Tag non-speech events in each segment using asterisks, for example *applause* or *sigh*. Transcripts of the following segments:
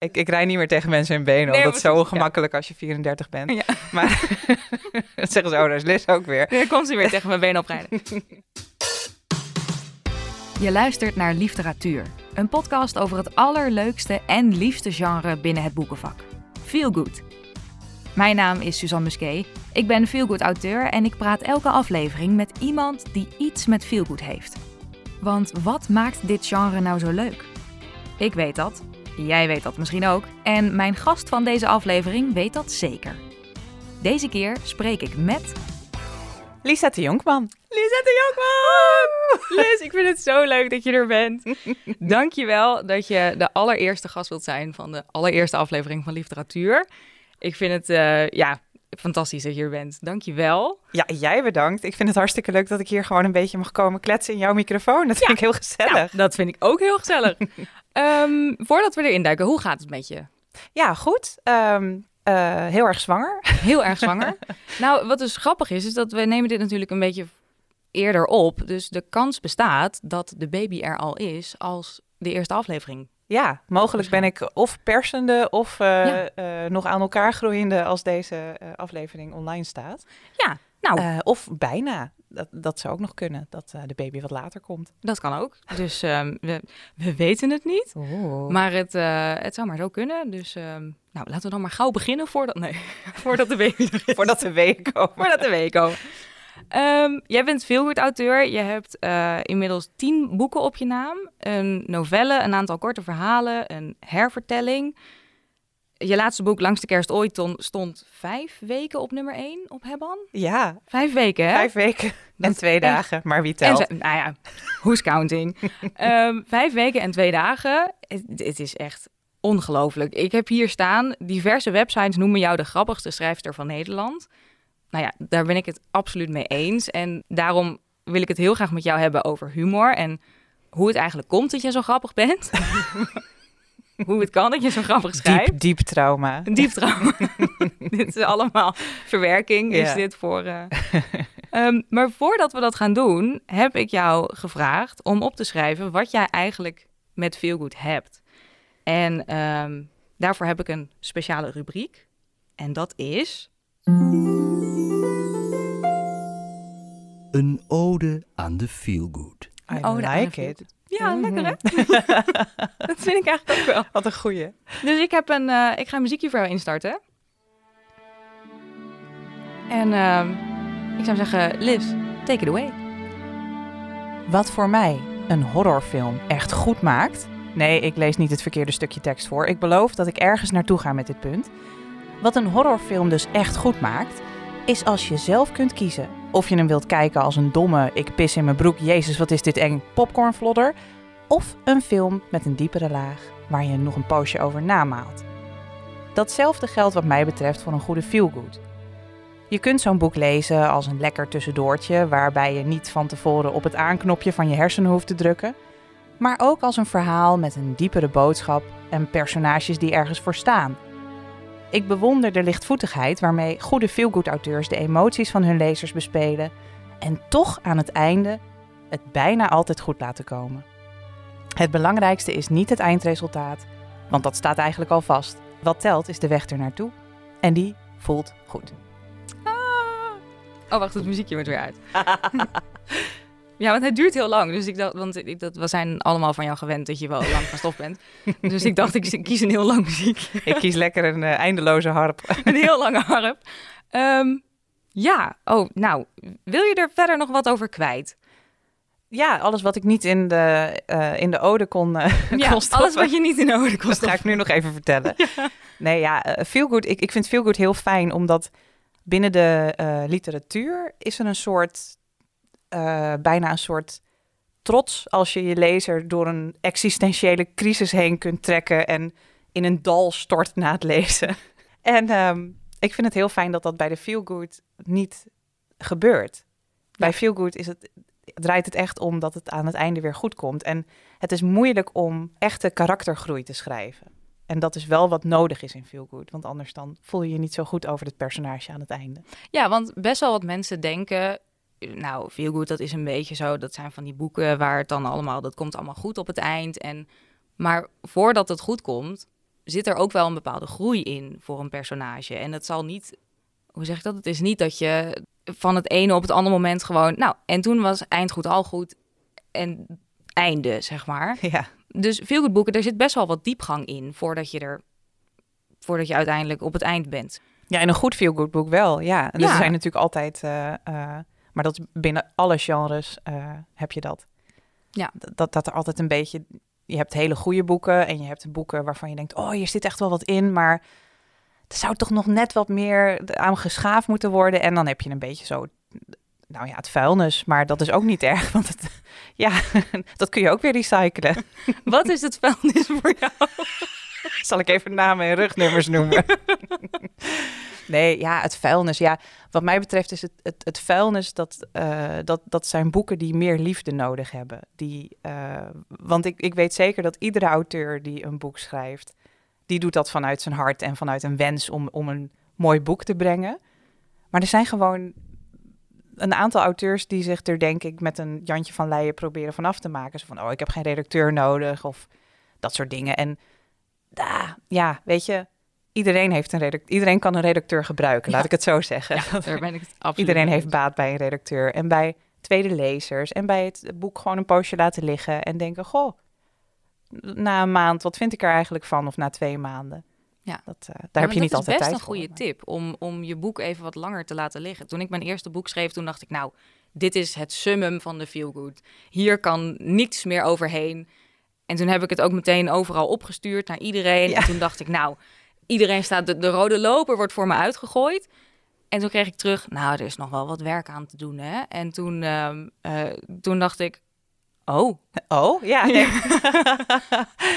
Ik, ik rij niet meer tegen mensen in benen, Nee, want dat is zo ongemakkelijk als je 34 bent. Ja. Maar *laughs* dan zeggen ze, oh, daar is Liz ook weer. Dan komt ze weer tegen mijn benen oprijden. *laughs* Je luistert naar Literatuur, een podcast over het allerleukste en liefste genre binnen het boekenvak. Feel Good. Mijn naam is Suzanne Musquet. Ik ben Feel Good auteur en ik praat elke aflevering met iemand die iets met Feel Good heeft. Want wat maakt dit genre nou zo leuk? Ik weet dat. Jij weet dat misschien ook. En mijn gast van deze aflevering weet dat zeker. Deze keer spreek ik met Lisette Jonkman. Lisette Jonkman! Liz, ik vind het zo leuk dat je er bent. *laughs* Dankjewel dat je de allereerste gast wilt zijn van de allereerste aflevering van Literatuur. Ik vind het, eh, ja, fantastisch dat je er bent. Dankjewel. Ja, jij bedankt. Ik vind het hartstikke leuk dat ik hier gewoon een beetje mag komen kletsen in jouw microfoon. Dat vind ik heel gezellig. Nou, dat vind ik ook heel gezellig. *laughs* Ehm, voordat we erin duiken, hoe gaat het met je? Ja, goed. Ehm, eh, heel erg zwanger. *laughs* Heel erg zwanger. *laughs* nou, wat dus grappig is, is dat we nemen dit natuurlijk een beetje eerder op. Dus de kans bestaat dat de baby er al is als de eerste aflevering. Ja, mogelijk ben ik of persende of eh, Ja. eh, nog aan elkaar groeiende als deze eh, aflevering online staat. Ja, nou, of bijna. Dat, dat zou ook nog kunnen, dat de baby wat later komt. dat kan ook. Dus ehm, we, we weten het niet. Maar het, het zou maar zo kunnen. Dus ehm, nou, laten we dan maar gauw beginnen voordat, nee, *laughs* voordat de baby er is. Voordat de weken *laughs* komen. Voordat de week komen. Ehm, jij bent veelgoed auteur. Je hebt eh, inmiddels tien boeken op je naam. Een novelle, een aantal korte verhalen, een hervertelling. Je laatste boek, Langs de Kerst ooit, ton- stond vijf weken op nummer één op Hebban. Ja, Vijf weken, hè? vijf weken en twee echt. dagen. Maar wie telt? ze- nou ja, who's counting? *laughs* Ehm, vijf weken en twee dagen. Het, het is echt ongelooflijk. Ik heb hier staan, diverse websites noemen jou de grappigste schrijfster van Nederland. Nou ja, daar ben ik het absoluut mee eens. En daarom wil ik het heel graag met jou hebben over humor en hoe het eigenlijk komt dat je zo grappig bent. *laughs* hoe het kan dat je zo grappig schrijft. Diep, diep trauma. Een diep trauma. *laughs* dit is allemaal verwerking, is Ja. dit voor... eh. Ehm, maar voordat we dat gaan doen, heb ik jou gevraagd om op te schrijven wat jij eigenlijk met Feelgood hebt. En ehm, daarvoor heb ik een speciale rubriek. En dat is... Een ode aan de feelgood. I Oh, like it. Ja, Mhm. lekker hè? *laughs* dat vind ik eigenlijk ook wel. Wat een goeie. Dus ik, heb een, eh, ik ga een muziekje voor jou instarten. En ehm, ik zou zeggen, Liz, take it away. Wat voor mij een horrorfilm echt goed maakt. Nee, ik lees niet het verkeerde stukje tekst voor. Ik beloof dat ik ergens naartoe ga met dit punt. Wat een horrorfilm dus echt goed maakt, is als je zelf kunt kiezen. Of je hem wilt kijken als een domme, ik pis in mijn broek, jezus wat is dit eng, popcornvlodder. Of een film met een diepere laag, waar je nog een poosje over namaalt. Datzelfde geldt wat mij betreft voor een goede feelgood. Je kunt zo'n boek lezen als een lekker tussendoortje, waarbij je niet van tevoren op het aanknopje van je hersenen hoeft te drukken, maar ook als een verhaal met een diepere boodschap en personages die ergens voor staan. Ik bewonder de lichtvoetigheid waarmee goede feelgood-auteurs de emoties van hun lezers bespelen en toch aan het einde het bijna altijd goed laten komen. Het belangrijkste is niet het eindresultaat, want dat staat eigenlijk al vast. Wat telt is de weg ernaartoe en die voelt goed. Ah. Oh, wacht, het muziekje wordt weer uit. *laughs* ja, want het duurt heel lang. Dus ik dacht, want ik, dat, we zijn allemaal van jou gewend dat je wel lang van stof bent. *laughs* Dus ik dacht, ik kies een heel lang muziekje. Ik kies lekker een eh, eindeloze harp. *laughs* Een heel lange harp. Ehm, ja, oh, nou, wil je er verder nog wat over kwijt? Ja, alles wat ik niet in de, eh, in de ode kon, eh Ja, *laughs* kon stoppen. alles wat je niet in de ode kon Dat ga ik nu nog even vertellen. Nee, ja, eh, Feelgood. Ik, ik vind Feelgood heel fijn, omdat binnen de literatuur is er een soort, eh, bijna een soort trots als je je lezer door een existentiële crisis heen kunt trekken en in een dal stort na het lezen. *laughs* En ehm, ik vind het heel fijn dat dat bij de Feelgood niet gebeurt. Bij Feelgood is het, draait het echt om dat het aan het einde weer goed komt. En het is moeilijk om echte karaktergroei te schrijven. En dat is wel wat nodig is in Feel Good. Want anders dan voel je je niet zo goed over het personage aan het einde. Ja, want best wel wat mensen denken... Nou, Feel Good, dat is een beetje zo. Dat zijn van die boeken waar het dan allemaal... Dat komt allemaal goed op het eind. En, maar voordat het goed komt, zit er ook wel een bepaalde groei in voor een personage. En het zal niet, hoe zeg ik dat? Het is niet dat je van het ene op het andere moment gewoon, nou, en toen was eind goed al goed en einde, zeg maar. *laughs* Ja. Dus veel goed boeken, er zit best wel wat diepgang in voordat je er, voordat je uiteindelijk op het eind bent. Ja, en een goed feel-good boek wel, ja. En Ja. Er zijn natuurlijk altijd, eh, eh, maar dat binnen alle genres eh, heb je dat. Ja. Dat, dat er altijd een beetje, je hebt hele goede boeken en je hebt boeken waarvan je denkt, oh, hier zit echt wel wat in, maar er zou toch nog net wat meer aan geschaafd moeten worden. En dan heb je een beetje zo, nou ja, het vuilnis, maar dat is ook niet erg, want het, *laughs* ja, *laughs* dat kun je ook weer recyclen. *laughs* Wat is het vuilnis voor jou? Zal ik even namen en rugnummers noemen? Nee, ja, het vuilnis. Ja, wat mij betreft is het, het, het vuilnis dat, eh, dat, dat zijn boeken die meer liefde nodig hebben. Die, eh, want ik, ik weet zeker dat iedere auteur die een boek schrijft, die doet dat vanuit zijn hart en vanuit een wens om, om een mooi boek te brengen. Maar er zijn gewoon een aantal auteurs die zich er denk ik met een Jantje van Leijen proberen vanaf te maken. Zo van, oh, ik heb geen redacteur nodig of dat soort dingen. En ah, ja, weet je, iedereen, heeft een redacteur, iedereen kan een redacteur gebruiken, laat ik het zo zeggen. Ja, daar ben ik absoluut iedereen heeft baat bij een redacteur. En bij tweede lezers en bij het boek gewoon een poosje laten liggen en denken, goh, na een maand, wat vind ik er eigenlijk van? Of na twee maanden. Ja. Dat, eh, daar Ja, heb je niet dat is altijd best tijd een goede voor. tip om, om je boek even wat langer te laten liggen. Toen ik mijn eerste boek schreef, toen dacht ik, nou, dit is het summum van de feelgood. Hier kan niets meer overheen. En toen heb ik het ook meteen overal opgestuurd naar iedereen. Ja. En toen dacht ik, nou, iedereen staat, de, de rode loper wordt voor me uitgegooid. En toen kreeg ik terug, nou, er is nog wel wat werk aan te doen, hè. En toen, ehm, eh, toen dacht ik, oh, *laughs* Oh, ja. nee.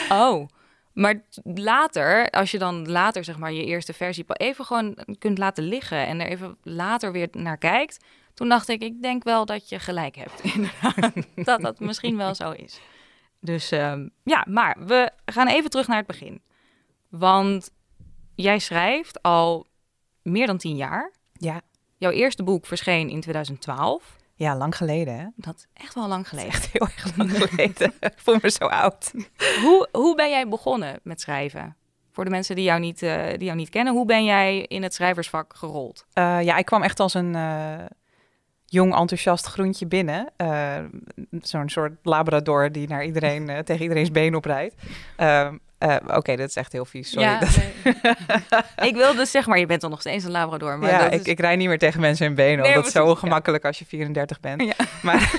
*laughs* Oh, maar later, als je dan later zeg maar je eerste versie even gewoon kunt laten liggen en er even later weer naar kijkt, toen dacht ik, ik denk wel dat je gelijk hebt, *laughs* inderdaad, dat dat misschien wel zo is. Dus ehm, ja, maar we gaan even terug naar het begin, want jij schrijft al meer dan tien jaar. ja. Jouw eerste boek verscheen in 2012. Ja, lang geleden, hè? Dat is echt wel lang geleden. Echt heel erg lang geleden. *laughs* ik voel me zo oud. Hoe, hoe ben jij begonnen met schrijven? Voor de mensen die jou niet, eh, die jou niet kennen, hoe ben jij in het schrijversvak gerold? Eh, ja, ik kwam echt als een eh, jong enthousiast groentje binnen. Zo'n soort labrador die naar iedereen, tegen iedereen's been oprijdt. Eh, Oké, dat is echt heel vies, sorry. Ja, Dat- nee. *laughs* ik wil dus zeg maar, je bent toch nog steeds een labrador. Maar ja, dat ik, is... ik rij niet meer tegen mensen in benen. Nee, want dat is zo ja. ongemakkelijk als je 34 bent. Ja. *laughs* Maar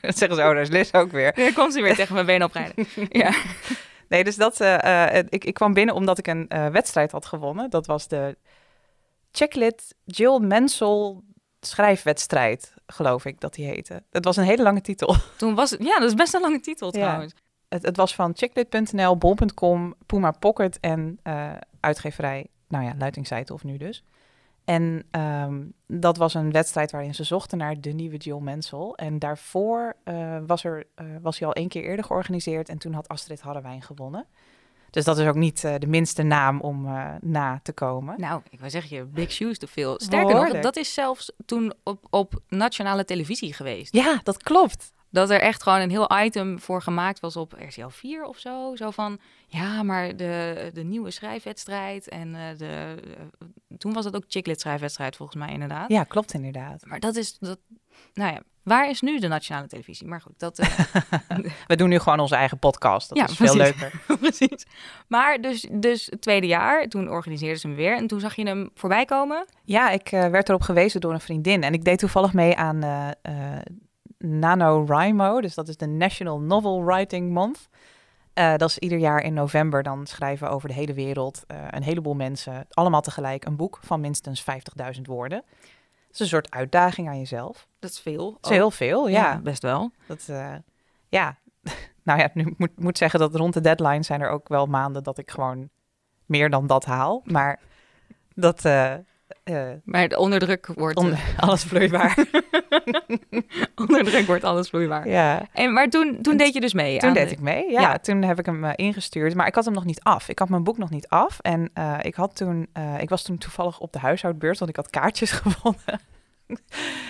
dan *laughs* zeggen ze, oh, daar is Liz ook weer. Nu komt ze weer tegen mijn been oprijden. Ja. Nee, dus dat, eh, eh, ik, ik kwam binnen omdat ik een wedstrijd had gewonnen. Dat was de Checklit Jill Mansell schrijfwedstrijd, geloof ik dat die heette. Het was een hele lange titel. Toen was het, ja, dat is best een lange titel Ja. Het, het was van checklit.nl, bol.com, Puma Pocket en eh, uitgeverij, nou ja, Luitingseite of nu dus. En ehm, dat was een wedstrijd waarin ze zochten naar de nieuwe Jill Mansell. En daarvoor eh, was, er, eh, was hij al één keer eerder georganiseerd en toen had Astrid Harrewijn gewonnen. Dus dat is ook niet de minste naam om na te komen. Nou, ik wil zeggen, je big shoes te veel. Sterker nog, dat is zelfs toen op, op nationale televisie geweest. Ja, dat klopt. Dat er echt gewoon een heel item voor gemaakt was op RTL 4 of zo. Zo van, ja, maar de, de nieuwe schrijfwedstrijd. En eh, de, eh, toen was het ook Chicklit schrijfwedstrijd volgens mij inderdaad. Ja, klopt inderdaad. Maar dat is, dat, nou ja, waar is nu de nationale televisie? Maar goed, dat... eh, *laughs* We doen nu gewoon onze eigen podcast. Dat Ja, is veel precies. leuker. *laughs* precies. Maar dus, dus het tweede jaar, toen organiseerden ze hem weer. En toen zag je hem voorbij komen. Ja, ik werd erop gewezen door een vriendin. En ik deed toevallig mee aan NaNoWriMo. Dus dat is de National Novel Writing Month. Eh, dat is ieder jaar in november. Dan schrijven over de hele wereld eh, een heleboel mensen... allemaal tegelijk een boek van minstens 50.000 woorden. Het is een soort uitdaging aan jezelf. Dat is veel. Dat is heel veel, ja. best wel. Dat, eh, ja. *laughs* nou ja, nu moet, moet zeggen dat rond de deadline zijn er ook wel maanden... dat ik gewoon meer dan dat haal. Maar dat... eh, Maar de onderdruk wordt... onder, *laughs* alles vloeibaar. *laughs* onder druk wordt alles vloeibaar. ja. En, maar toen, toen deed je dus mee? Toen deed de- ik mee, ja. Ja. Toen heb ik hem eh, ingestuurd, maar ik had hem nog niet af. Ik had mijn boek nog niet af en eh, ik had toen, ik was toen toevallig op de huishoudbeurs, want ik had kaartjes *laughs* gewonnen.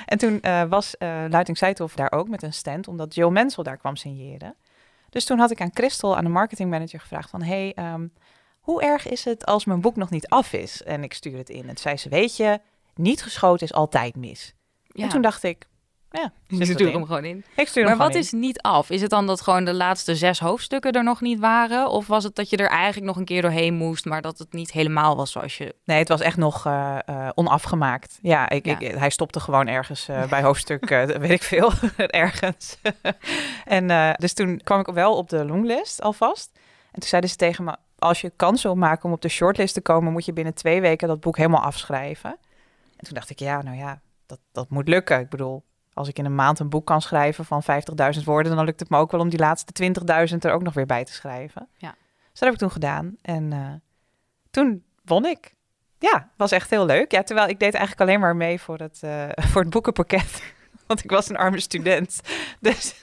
en toen was Luiting Seithoff daar ook met een stand, omdat Jill Mansell daar kwam signeren. Dus toen had ik aan Christel, aan de marketingmanager, gevraagd van, hey, ehm, hoe erg is het als mijn boek nog niet af is en ik stuur het in? En zei ze, weet je, niet geschoten is altijd mis. Ja. En toen dacht ik, ja, *laughs* zit stuurt erin. hem gewoon in. Ik stuur Maar wat is niet af? Is het dan dat gewoon de laatste zes hoofdstukken er nog niet waren? Of was het dat je er eigenlijk nog een keer doorheen moest, maar dat het niet helemaal was zoals je... Nee, het was echt nog eh, eh, onafgemaakt. Ja, ik, Ja. Ik, hij stopte gewoon ergens eh, bij hoofdstuk, *laughs* weet ik veel, *laughs* ergens. en dus toen kwam ik wel op de longlist alvast. En toen zeiden ze tegen me, als je kans wil maken om op de shortlist te komen, moet je binnen twee weken dat boek helemaal afschrijven. En toen dacht ik, ja, nou ja, dat, dat moet lukken. Ik bedoel, als ik in een maand een boek kan schrijven van 50.000 woorden, dan lukt het me ook wel om die laatste 20.000 er ook nog weer bij te schrijven. Ja. Dus dat heb ik toen gedaan. En eh, toen won ik. Ja, was echt heel leuk. Ja, terwijl ik deed eigenlijk alleen maar mee voor het, eh, *laughs* voor het boekenpakket. Want ik was een arme student. *laughs* Dus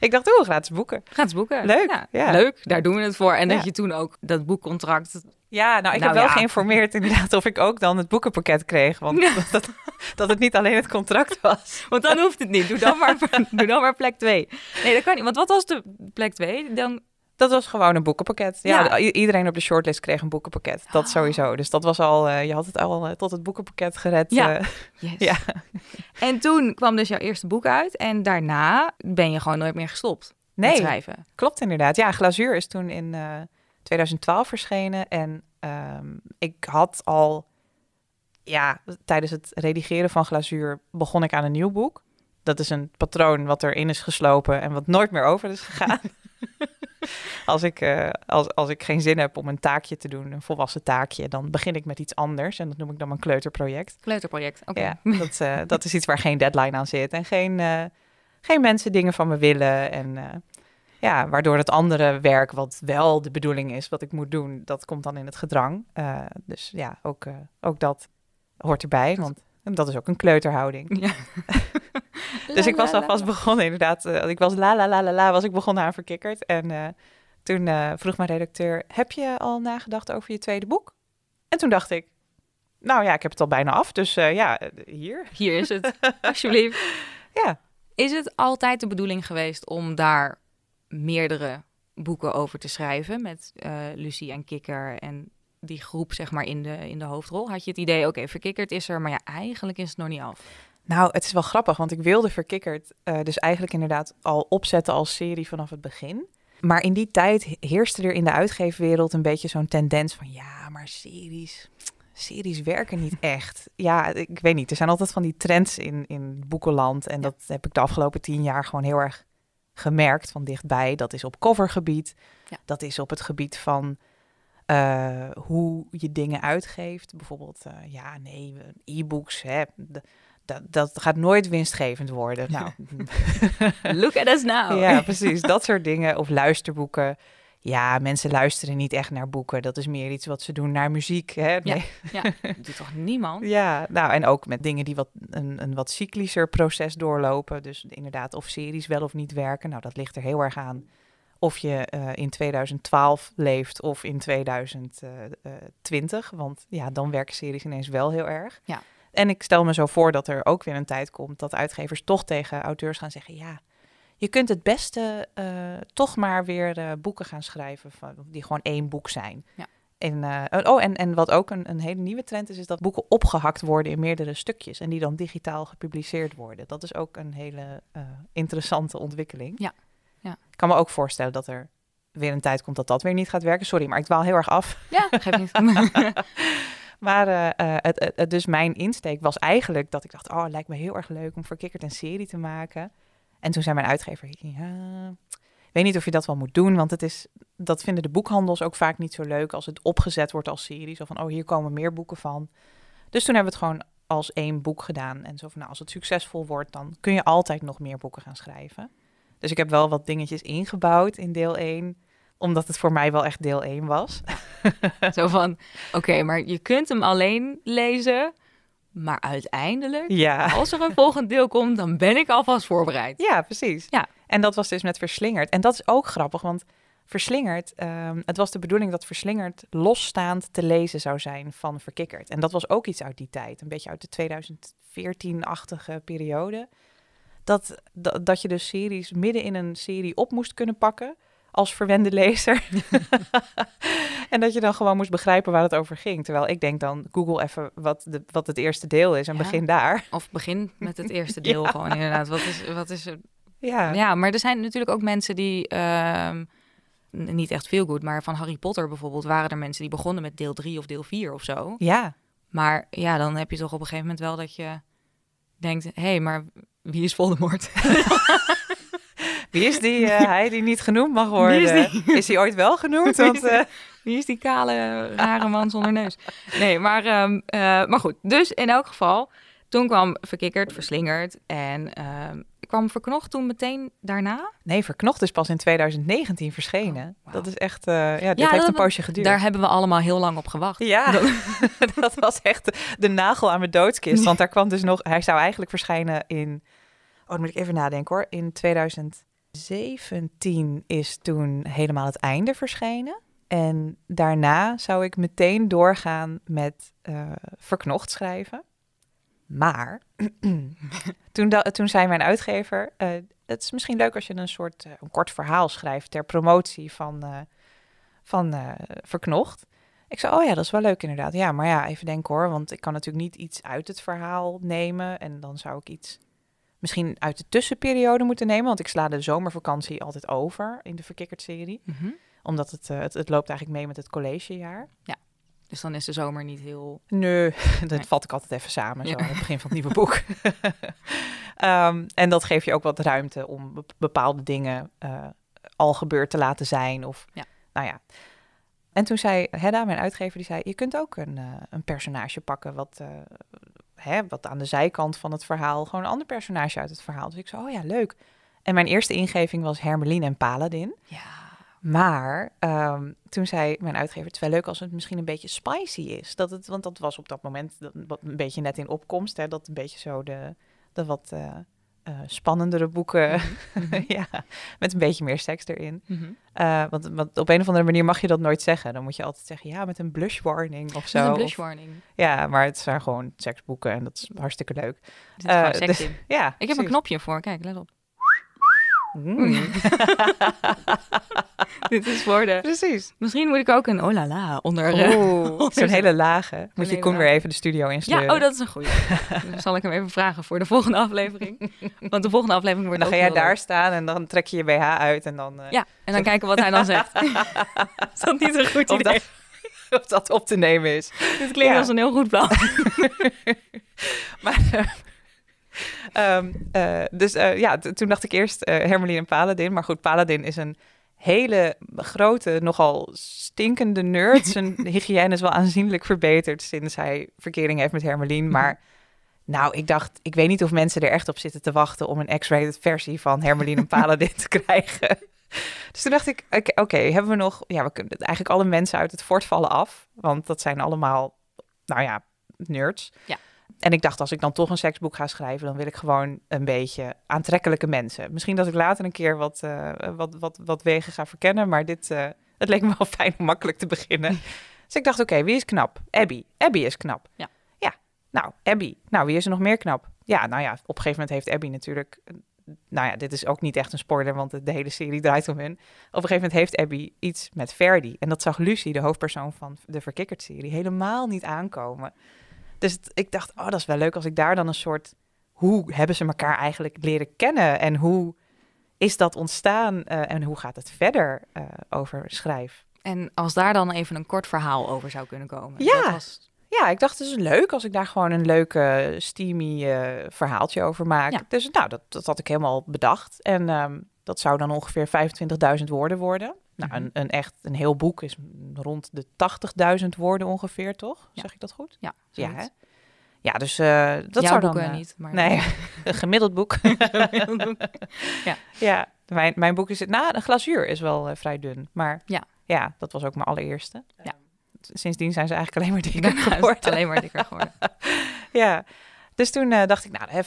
ik dacht, oeh, gratis boeken. Gratis boeken. Leuk, Ja, ja. Leuk, daar doen we het voor. En dat je toen ook dat boekcontract... Ja, nou, ik Nou heb wel geïnformeerd inderdaad of ik ook dan het boekenpakket kreeg. Want dat, dat, dat het niet alleen het contract was. *laughs* Want dan hoeft het niet. Doe dan maar, *laughs* doe dan maar plek 2. Nee, dat kan niet. Want wat was de plek 2? Dan... Dat was gewoon een boekenpakket. Ja, iedereen op de shortlist kreeg een boekenpakket. Dat Ah. sowieso. Dus dat was al, eh, je had het al eh, tot het boekenpakket gered. Ja. eh. Yes. *laughs* Ja. En toen kwam dus jouw eerste boek uit. En daarna ben je gewoon nooit meer gestopt met nee, schrijven. klopt inderdaad. Ja, Glazuur is toen in eh, 2012 verschenen. En ehm, ik had al, ja, tijdens het redigeren van Glazuur begon ik aan een nieuw boek. Dat is een patroon wat erin is geslopen en wat nooit meer over is gegaan. *laughs* *laughs* als, ik, eh, als, als ik geen zin heb om een taakje te doen, een volwassen taakje, dan begin ik met iets anders. En dat noem ik dan mijn kleuterproject. Kleuterproject. Oké. Ja, dat, eh, *laughs* dat is iets waar geen deadline aan zit en geen, eh, geen mensen dingen van me willen. En ja, waardoor het andere werk, wat wel de bedoeling is, wat ik moet doen, dat komt dan in het gedrang. Dus ja, ook, ook dat hoort erbij, want dat is ook een kleuterhouding. Ja. *laughs* *laughs* Dus ik was alvast begonnen, inderdaad. eh, ik was la la la la la, was ik begonnen aan verkikkerd. En eh, toen eh, vroeg mijn redacteur, heb je al nagedacht over je tweede boek? En toen dacht ik, nou ja, ik heb het al bijna af, dus ja, hier. *laughs* Hier is het. *laughs* Alsjeblieft. Ja. Is het altijd de bedoeling geweest om daar meerdere boeken over te schrijven met Lucie en Kikker en die groep zeg maar in de, in de hoofdrol? Had je het idee, oké, verkikkerd is er, maar ja, eigenlijk is het nog niet af. Nou, het is wel grappig, want ik wilde Verkikkerd eh, dus eigenlijk inderdaad al opzetten als serie vanaf het begin. Maar in die tijd he- heerste er in de uitgeefwereld een beetje zo'n tendens van ja, maar series, series werken niet *laughs* echt. Ja, ik weet niet. Er zijn altijd van die trends in, in boekenland en dat heb ik de afgelopen tien jaar gewoon heel erg gemerkt van dichtbij. Dat is op covergebied, Ja. dat is op het gebied van eh, hoe je dingen uitgeeft. Bijvoorbeeld, eh, ja, nee, e-books, hè, dat, dat gaat nooit winstgevend worden. Nou, *laughs* Look at us now. ja, precies. Dat soort dingen. Of luisterboeken. Ja, mensen luisteren niet echt naar boeken. Dat is meer iets wat ze doen naar muziek. Hè? Nee. Ja, dat *laughs* doet toch niemand? Ja, nou en ook met dingen die wat, een, een wat cyclischer proces doorlopen. Dus inderdaad, of series wel of niet werken. Nou, dat ligt er heel erg aan of je eh, in 2012 leeft of in 2020. Want ja, dan werken series ineens wel heel erg. Ja. En ik stel me zo voor dat er ook weer een tijd komt dat uitgevers toch tegen auteurs gaan zeggen: ja, je kunt het beste eh, toch maar weer eh, boeken gaan schrijven van, die gewoon één boek zijn. Ja. En, eh, oh, en, en wat ook een, een hele nieuwe trend is, is dat boeken opgehakt worden in meerdere stukjes en die dan digitaal gepubliceerd worden. Dat is ook een hele interessante ontwikkeling. Ja. Ja. Ik kan me ook voorstellen dat er weer een tijd komt dat dat weer niet gaat werken. Sorry, maar ik dwaal heel erg af. Ja, geef niet. *laughs* Maar eh, eh, het, dus mijn insteek was eigenlijk dat ik dacht, oh, het lijkt me heel erg leuk om verkikkerd een serie te maken. En toen zei mijn uitgever, ik weet niet of je dat wel moet doen, want het is, dat vinden de boekhandels ook vaak niet zo leuk als het opgezet wordt als serie. Zo van, oh, hier komen meer boeken van. Dus toen hebben we het gewoon als één boek gedaan. En zo nou, als het succesvol wordt, dan kun je altijd nog meer boeken gaan schrijven. Dus ik heb wel wat dingetjes ingebouwd in deel 1, omdat het voor mij wel echt deel 1 was. *laughs* Zo van, oké, maar je kunt hem alleen lezen, maar uiteindelijk, Ja. als er een volgend deel komt, dan ben ik alvast voorbereid. Ja, precies. Ja. En dat was dus met Verslingerd. En dat is ook grappig, want Verslingerd, ehm, het was de bedoeling dat Verslingerd losstaand te lezen zou zijn van Verkikkerd. En dat was ook iets uit die tijd, een beetje uit de 2014-achtige periode. Dat, dat, dat je dus series midden in een serie op moest kunnen pakken. Als verwende lezer. *laughs* en dat je dan gewoon moest begrijpen waar het over ging. Terwijl ik denk dan, Google even wat, de, wat het eerste deel is en Ja. begin daar. Of begin met het *laughs* eerste deel Ja. gewoon inderdaad. Wat is, wat is? Ja, Ja, maar er zijn natuurlijk ook mensen die... ehm, niet echt veel goed, maar van Harry Potter bijvoorbeeld... waren er mensen die begonnen met deel 3 of deel 4 of zo. ja. Maar ja, dan heb je toch op een gegeven moment wel dat je denkt... hé, hey, maar wie is Voldemort? *laughs* Wie is die eh, hij die niet genoemd mag worden? Wie is Is, hij ooit wel genoemd? Wie Want, is die? eh, *laughs* Wie is die kale, rare man zonder neus? Nee, maar, ehm, eh, maar goed. Dus in elk geval, toen kwam Verkikkerd, Verslingerd en ehm, kwam Verknocht toen meteen daarna. nee, Verknocht is pas in 2019 verschenen. Oh. Dat is echt, ja, dit Ja, heeft een poosje geduurd. Daar hebben we allemaal heel lang op gewacht. Ja, dat *laughs* was echt de, nagel aan mijn doodskist. Want daar kwam dus nog... Hij zou eigenlijk verschijnen in... Oh, dan moet ik even nadenken hoor. In 2017 is toen helemaal het einde verschenen. En daarna zou ik meteen doorgaan met eh, verknocht schrijven. Maar *clears throat* toen, toen zei mijn uitgever... eh, het is misschien leuk als je een soort eh, een kort verhaal schrijft... ter promotie van, van verknocht. Ik zei, oh ja, dat is wel leuk inderdaad. Ja, maar ja, even denken hoor, want ik kan natuurlijk niet iets uit het verhaal nemen. En dan zou ik iets misschien uit de tussenperiode moeten nemen. Want ik sla de zomervakantie altijd over in de Verkikkerd-serie. Mhm. Omdat het, eh, het, het loopt eigenlijk mee met het collegejaar. Dus dan is de zomer niet heel... Nee, *laughs* dat Nee. vat ik altijd even samen, zo Ja. aan het begin van het nieuwe boek. *laughs* Ehm, en dat geeft je ook wat ruimte om be- bepaalde dingen eh, al gebeurd te laten zijn. Of, Ja. nou ja. En toen zei Hedda, mijn uitgever, die zei... je kunt ook een, eh, een personage pakken wat, hè, wat aan de zijkant van het verhaal... gewoon een ander personage uit het verhaal. Dus ik zei, oh ja, leuk. En mijn eerste ingeving was Hermeline en Paladin. Ja, Maar ehm, toen zei mijn uitgever, het is wel leuk als het misschien een beetje spicy is. Dat het, want dat was op dat moment een beetje net in opkomst. Hè, dat een beetje zo de, de wat eh, eh, spannendere boeken, *laughs* ja, met een beetje meer seks erin. Mhm. Eh, want, want op een of andere manier mag je dat nooit zeggen. Dan moet je altijd zeggen, ja, met een blush warning of zo. Met een blush warning. ja, maar het zijn gewoon seksboeken en dat is hartstikke leuk. Er zit gewoon seks dus- in. Ja, Ik heb een knopje voor, kijk, let op. Mm. *laughs* Dit is voor de... precies. Misschien moet ik ook een oh la la onder... Oeh, zo'n hele lage. Moet je Koen weer even de studio insleuren. Ja, oh, dat is een goeie. *laughs* Dan zal ik hem even vragen voor de volgende aflevering. Want de volgende aflevering wordt dan ga jij daar leuk. staan en dan trek je je BH uit en dan... eh, Ja, en dan *laughs* kijken wat hij dan zegt. is dat niet een goed Of idee? dat, of dat op te nemen is. Dit klinkt Ja. als een heel goed plan. Maar, eh, *laughs* ehm, eh, dus eh, ja, toen dacht ik eerst Hermeline en Paladin. Maar goed, Paladin is een hele grote, nogal stinkende nerd. *laughs* Zijn hygiëne is wel aanzienlijk verbeterd sinds hij verkering heeft met Hermeline. Maar nou, ik dacht, ik weet niet of mensen er echt op zitten te wachten om een X-rated versie van Hermeline en Paladin te krijgen. *laughs* Dus toen dacht ik, oké, hebben we nog... Ja, we kunnen eigenlijk alle mensen uit het fort vallen af. Want dat zijn allemaal, nou ja, nerds. Ja. En ik dacht, als ik dan toch een seksboek ga schrijven, dan wil ik gewoon een beetje aantrekkelijke mensen. Misschien dat ik later een keer wat, eh, wat, wat, wat wegen ga verkennen, maar dit, eh, het leek me wel *laughs* fijn om makkelijk te beginnen. *laughs* dus ik dacht, oké, wie is knap? Abby. Abby is knap. Ja. Ja, nou, Abby. Nou, wie is er nog meer knap? Ja, nou ja, op een gegeven moment heeft Abby natuurlijk... Nou ja, dit is ook niet echt een spoiler, want de, de hele serie draait om hun. Op een gegeven moment heeft Abby iets met Verdi. En dat zag Lucy, de hoofdpersoon van de Verkikkerd-serie, helemaal niet aankomen. Dus het- ik dacht, oh, dat is wel leuk als ik daar dan een soort... Hoe hebben ze elkaar eigenlijk leren kennen? En hoe is dat ontstaan? eh, en hoe gaat het verder eh, over schrijf? En als daar dan even een kort verhaal over zou kunnen komen. Ja. Dat was, Ja, ik dacht, het is leuk als ik daar gewoon een leuke, steamy eh, verhaaltje over maak. Ja. Dus nou, dat, dat had ik helemaal bedacht. En ehm, dat zou dan ongeveer 25.000 woorden worden. Nou, Mhm. een, een echt, een heel boek is rond de 80.000 woorden ongeveer, toch? Ja. Zeg ik dat goed? ja, Ja, hè? Ja, dus eh, dat Jouw zou dan... boeken eh, niet, maar... Nee, *laughs* een gemiddeld boek. ja, mijn, mijn boek is... Nou, een glazuur is wel eh, vrij dun. Maar Ja. ja, dat was ook mijn allereerste. Ja. Sindsdien zijn ze eigenlijk alleen maar dikker het geworden. alleen maar dikker geworden. *laughs* Ja, dus toen dacht ik, nou, hè,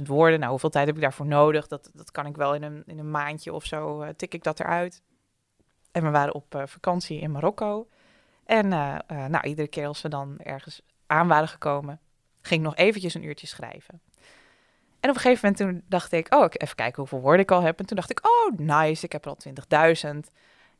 25.000 woorden. Nou, hoeveel tijd heb ik daarvoor nodig? Dat, dat kan ik wel in een, in een maandje of zo, tik ik dat eruit. En we waren op eh, vakantie in Marokko. En eh, eh, nou, iedere keer als we dan ergens aan waren gekomen, ging ik nog eventjes een uurtje schrijven. En op een gegeven moment toen dacht ik, oh, even kijken hoeveel woorden ik al heb. En toen dacht ik, oh, nice, ik heb er al 20.000.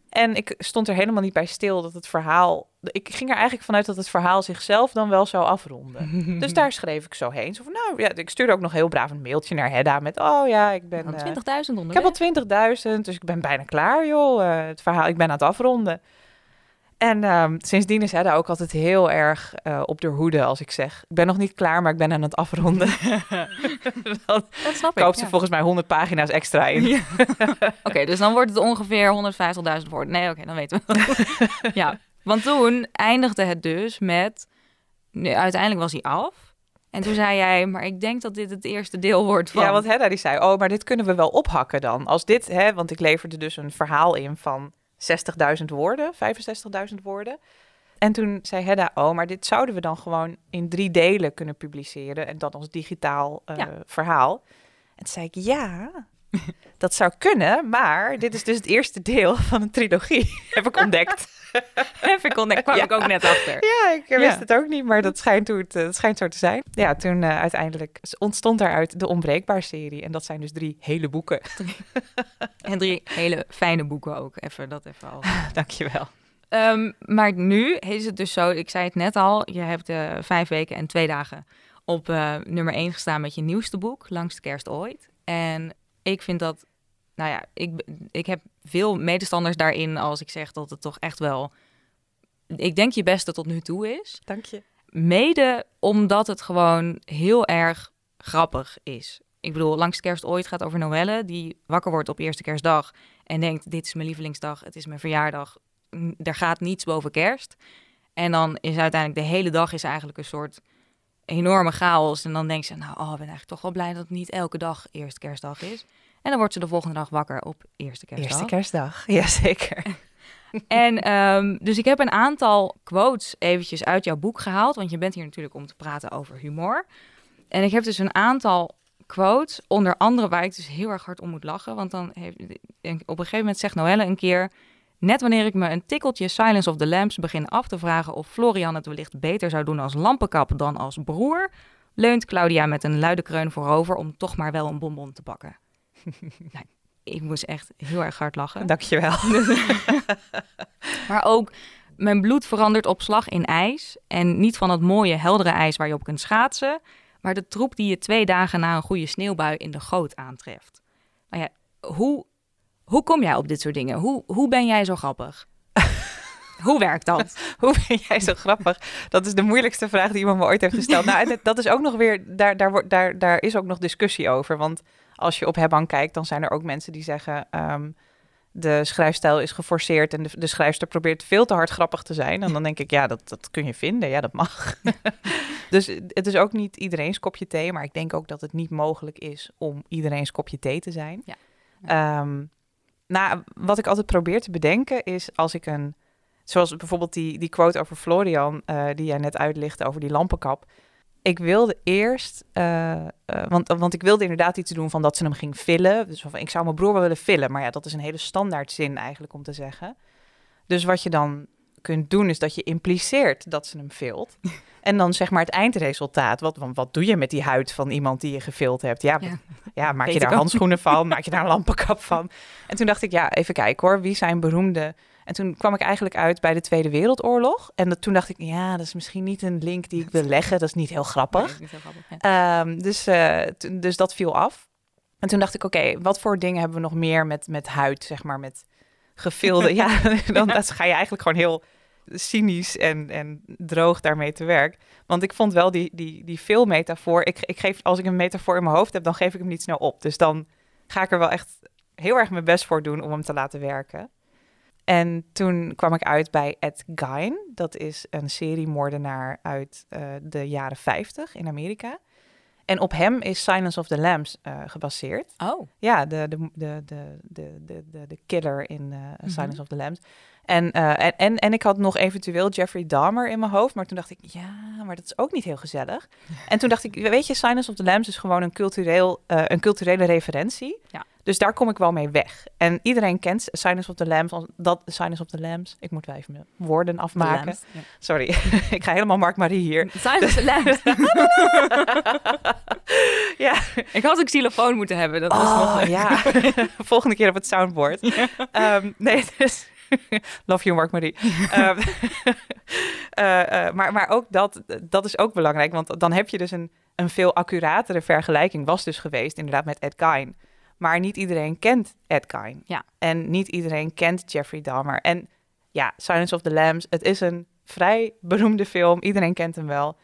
En ik stond er helemaal niet bij stil dat het verhaal... Ik ging er eigenlijk vanuit dat het verhaal zichzelf dan wel zou afronden. *laughs* dus daar schreef ik zo heen. Zo van, nou ja, ik stuurde ook nog heel braaf een mailtje naar Hedda met... Oh ja, ik ben... Nou, eh, 20.000 onder. ik heb al 20.000, dus ik ben bijna klaar, joh. Eh, het verhaal, ik ben aan het afronden. En ehm, sindsdien is Hedda ook altijd heel erg eh, op de hoede als ik zeg... Ik ben nog niet klaar, maar ik ben aan het afronden. *laughs* Dat snap ik. koopt ze ja. volgens mij 100 pagina's extra in. *laughs* Oké, dus dan wordt het ongeveer 150.000 woorden. Nee, oké, dan weten we. *laughs* ja, want toen eindigde het dus met... Nee, uiteindelijk was hij af. En toen zei jij, maar ik denk dat dit het eerste deel wordt van... Ja, want Hedda die zei, oh, maar dit kunnen we wel ophakken dan. Als dit, hè, want ik leverde dus een verhaal in van 60.000 woorden, 65.000 woorden. En toen zei Hedda, oh, maar dit zouden we dan gewoon in drie delen kunnen publiceren. En dan als digitaal eh, Ja. verhaal. En toen zei ik, ja, *laughs* dat zou kunnen. Maar dit is dus het eerste deel van een trilogie, *laughs* heb ik ontdekt. *laughs* Heb ik kwam Ja. ik ook net achter. Ja, ik wist Ja. het ook niet, maar dat schijnt, hoe het, eh, het schijnt zo te zijn. Ja, toen eh, uiteindelijk ontstond daaruit de Onbreekbaar-serie. En dat zijn dus drie hele boeken. En drie hele fijne boeken ook. Even dat even al. *laughs* Dankjewel. Ehm, maar nu is het dus zo, ik zei het net al, je hebt eh, vijf weken en twee dagen op nummer één gestaan met je nieuwste boek, Langs de Kerst Ooit. En ik vind dat, nou ja, ik, ik heb veel medestanders daarin als ik zeg dat het toch echt wel, ik denk je beste tot nu toe is. Dank je. Mede omdat het gewoon heel erg grappig is. Ik bedoel, Langs Kerst Ooit gaat over Noelle, die wakker wordt op eerste kerstdag en denkt, dit is mijn lievelingsdag, het is mijn verjaardag, er gaat niets boven kerst. En dan is uiteindelijk de hele dag is eigenlijk een soort enorme chaos. En dan denkt ze, nou, oh, ik ben eigenlijk toch wel blij dat het niet elke dag eerste kerstdag is. En dan wordt ze de volgende dag wakker op eerste kerstdag. Eerste kerstdag. *laughs* Jazeker. En ehm, dus ik heb een aantal quotes eventjes uit jouw boek gehaald, want je bent hier natuurlijk om te praten over humor. En ik heb dus een aantal quotes, onder andere waar ik dus heel erg hard om moet lachen, want dan heeft, op een gegeven moment zegt Noelle een keer, net wanneer ik me een tikkeltje Silence of the Lambs begin af te vragen of Florian het wellicht beter zou doen als lampenkap dan als broer, leunt Claudia met een luide kreun voorover om toch maar wel een bonbon te pakken. *laughs* nou, ik moest echt heel erg hard lachen. Dankjewel. *laughs* Maar ook mijn bloed verandert op slag in ijs. En niet van het mooie, heldere ijs waar je op kunt schaatsen. Maar de troep die je twee dagen na een goede sneeuwbui in de goot aantreft. Nou ja, hoe, hoe kom jij op dit soort dingen? Hoe, hoe ben jij zo grappig? *laughs* hoe werkt dat? Hoe ben jij zo grappig? Dat is de moeilijkste vraag die iemand me ooit heeft gesteld. Nou, dat is ook nog weer, daar, daar, wordt- daar, daar is ook nog discussie over. Want als je op Hebban kijkt, dan zijn er ook mensen die zeggen... ehm, de schrijfstijl is geforceerd en de, de schrijfster probeert veel te hard grappig te zijn. En dan denk ik, ja, dat, dat kun je vinden. Ja, dat mag. *laughs* dus het is ook niet iedereen's kopje thee. Maar ik denk ook dat het niet mogelijk is om iedereen's kopje thee te zijn. Ja. Ehm, nou, wat ik altijd probeer te bedenken is als ik een... Zoals bijvoorbeeld die, die quote over Florian, eh, die jij net uitlichtte over die lampenkap. Ik wilde eerst, eh, eh, want, want ik wilde inderdaad iets doen van dat ze hem ging fillen. Dus van, ik zou mijn broer wel willen fillen. Maar ja, dat is een hele standaard zin eigenlijk om te zeggen. Dus wat je dan kunt doen, is dat je impliceert dat ze hem vilt. *laughs* en dan zeg maar het eindresultaat. Wat, want wat doe je met die huid van iemand die je gevild hebt? Ja, Ja. ja. maak Weet je daar handschoenen van? Maak je daar een lampenkap van? En toen dacht ik, ja, even kijken hoor. Wie zijn beroemde... En toen kwam ik eigenlijk uit bij de Tweede Wereldoorlog. En dat, toen dacht ik, ja, dat is misschien niet een link die ik wil *laughs* leggen. Dat is niet heel grappig. Nee, niet zo grappig, ja. Ehm, dus, eh, dus dat viel af. En toen dacht ik, oké, wat voor dingen hebben we nog meer met, met huid, zeg maar, met gefilde... *laughs* ja, *laughs* dan ga je eigenlijk gewoon heel cynisch en, en droog daarmee te werk. Want ik vond wel die, die, die filmmetafoor... Ik, ik geef, als ik een metafoor in mijn hoofd heb, dan geef ik hem niet snel op. Dus dan ga ik er wel echt heel erg mijn best voor doen om hem te laten werken. En toen kwam ik uit bij Ed Gein. Dat is een seriemoordenaar uit eh, de jaren 50 in Amerika. En op hem is Silence of the Lambs eh, gebaseerd. Oh. Ja, de, de, de, de, de, de, de killer in eh, mhm. Silence of the Lambs. En, en, en, en ik had nog eventueel Jeffrey Dahmer in mijn hoofd. Maar toen dacht ik, ja, maar dat is ook niet heel gezellig. en toen dacht ik, weet je, Silence of the Lambs is gewoon een, cultureel, een culturele referentie. Ja. Dus daar kom ik wel mee weg. En iedereen kent Silence of the Lambs. Dat, Silence of the Lambs. Ik moet wel even mijn woorden afmaken. Lambs, ja. Sorry, *laughs* ik ga helemaal Mark Marie hier. Silence of the Lambs. *laughs* Ja, Ik had een xylofoon moeten hebben. Dat was oh, nog... ja. *laughs* Volgende keer op het soundboard. Ehm, nee, dus... Love you, Mark Marie. Ehm, eh, eh, maar, maar ook dat, dat is ook belangrijk. Want dan heb je dus een, een veel accuratere vergelijking. Was dus geweest inderdaad met Ed Gein. Maar niet iedereen kent Ed Gein. Ja. En niet iedereen kent Jeffrey Dahmer. En ja, Silence of the Lambs. Het is een vrij beroemde film. Iedereen kent hem wel.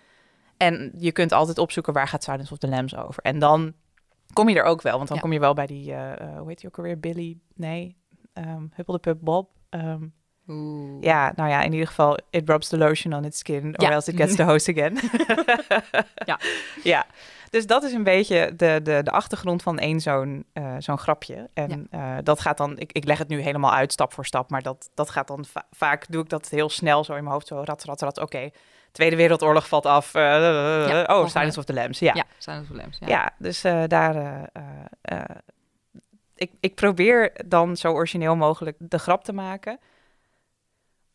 En je kunt altijd opzoeken waar gaat Silence of the Lambs over. En dan kom je er ook wel. Want dan Ja. kom je wel bij die, eh, hoe heet die ook alweer? Billy? Nee, um, Huppel de Pup Bob. Ehm, Oeh. ja, nou ja, in ieder geval, it rubs the lotion on its skin, or Ja. else it gets the host again. *laughs* Ja. ja, dus dat is een beetje de, de, de achtergrond van één zo'n eh, zo'n grapje. En eh, dat gaat dan, ik, ik leg het nu helemaal uit, stap voor stap, maar dat, dat gaat dan va- vaak, doe ik dat heel snel zo in mijn hoofd, zo rat, rat, rat, oké. Tweede Wereldoorlog valt af. eh, oh. Silence of the Lambs, ja. Ja, Silence of the Lambs. Ja. Ja, dus daar. ik, ik probeer dan zo origineel mogelijk de grap te maken.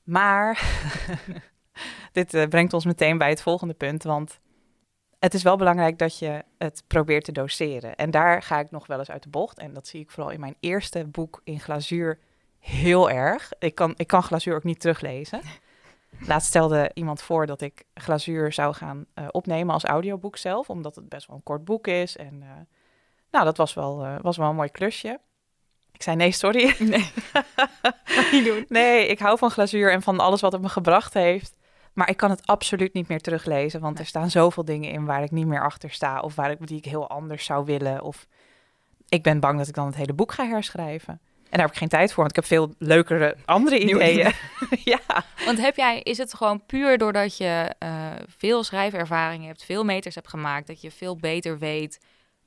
Maar *laughs* dit eh, brengt ons meteen bij het volgende punt. Want het is wel belangrijk dat je het probeert te doseren. En daar ga ik nog wel eens uit de bocht. En dat zie ik vooral in mijn eerste boek in glazuur heel erg. Ik kan, ik kan glazuur ook niet teruglezen. Laatst stelde iemand voor dat ik glazuur zou gaan eh, opnemen als audioboek zelf, omdat het best wel een kort boek is. En eh, nou, dat was wel, was wel een mooi klusje. Ik zei nee, sorry. *laughs* Nee. niet doen. nee, ik hou van glazuur en van alles wat het me gebracht heeft. Maar ik kan het absoluut niet meer teruglezen, want Nee. er staan zoveel dingen in waar ik niet meer achter sta. Of waar ik, die ik heel anders zou willen. Of ik ben bang dat ik dan het hele boek ga herschrijven. En daar heb ik geen tijd voor, want ik heb veel leukere andere ideeën. *laughs* ja. Want heb jij, is het gewoon puur doordat je eh, veel schrijvervaring hebt, veel meters hebt gemaakt, dat je veel beter weet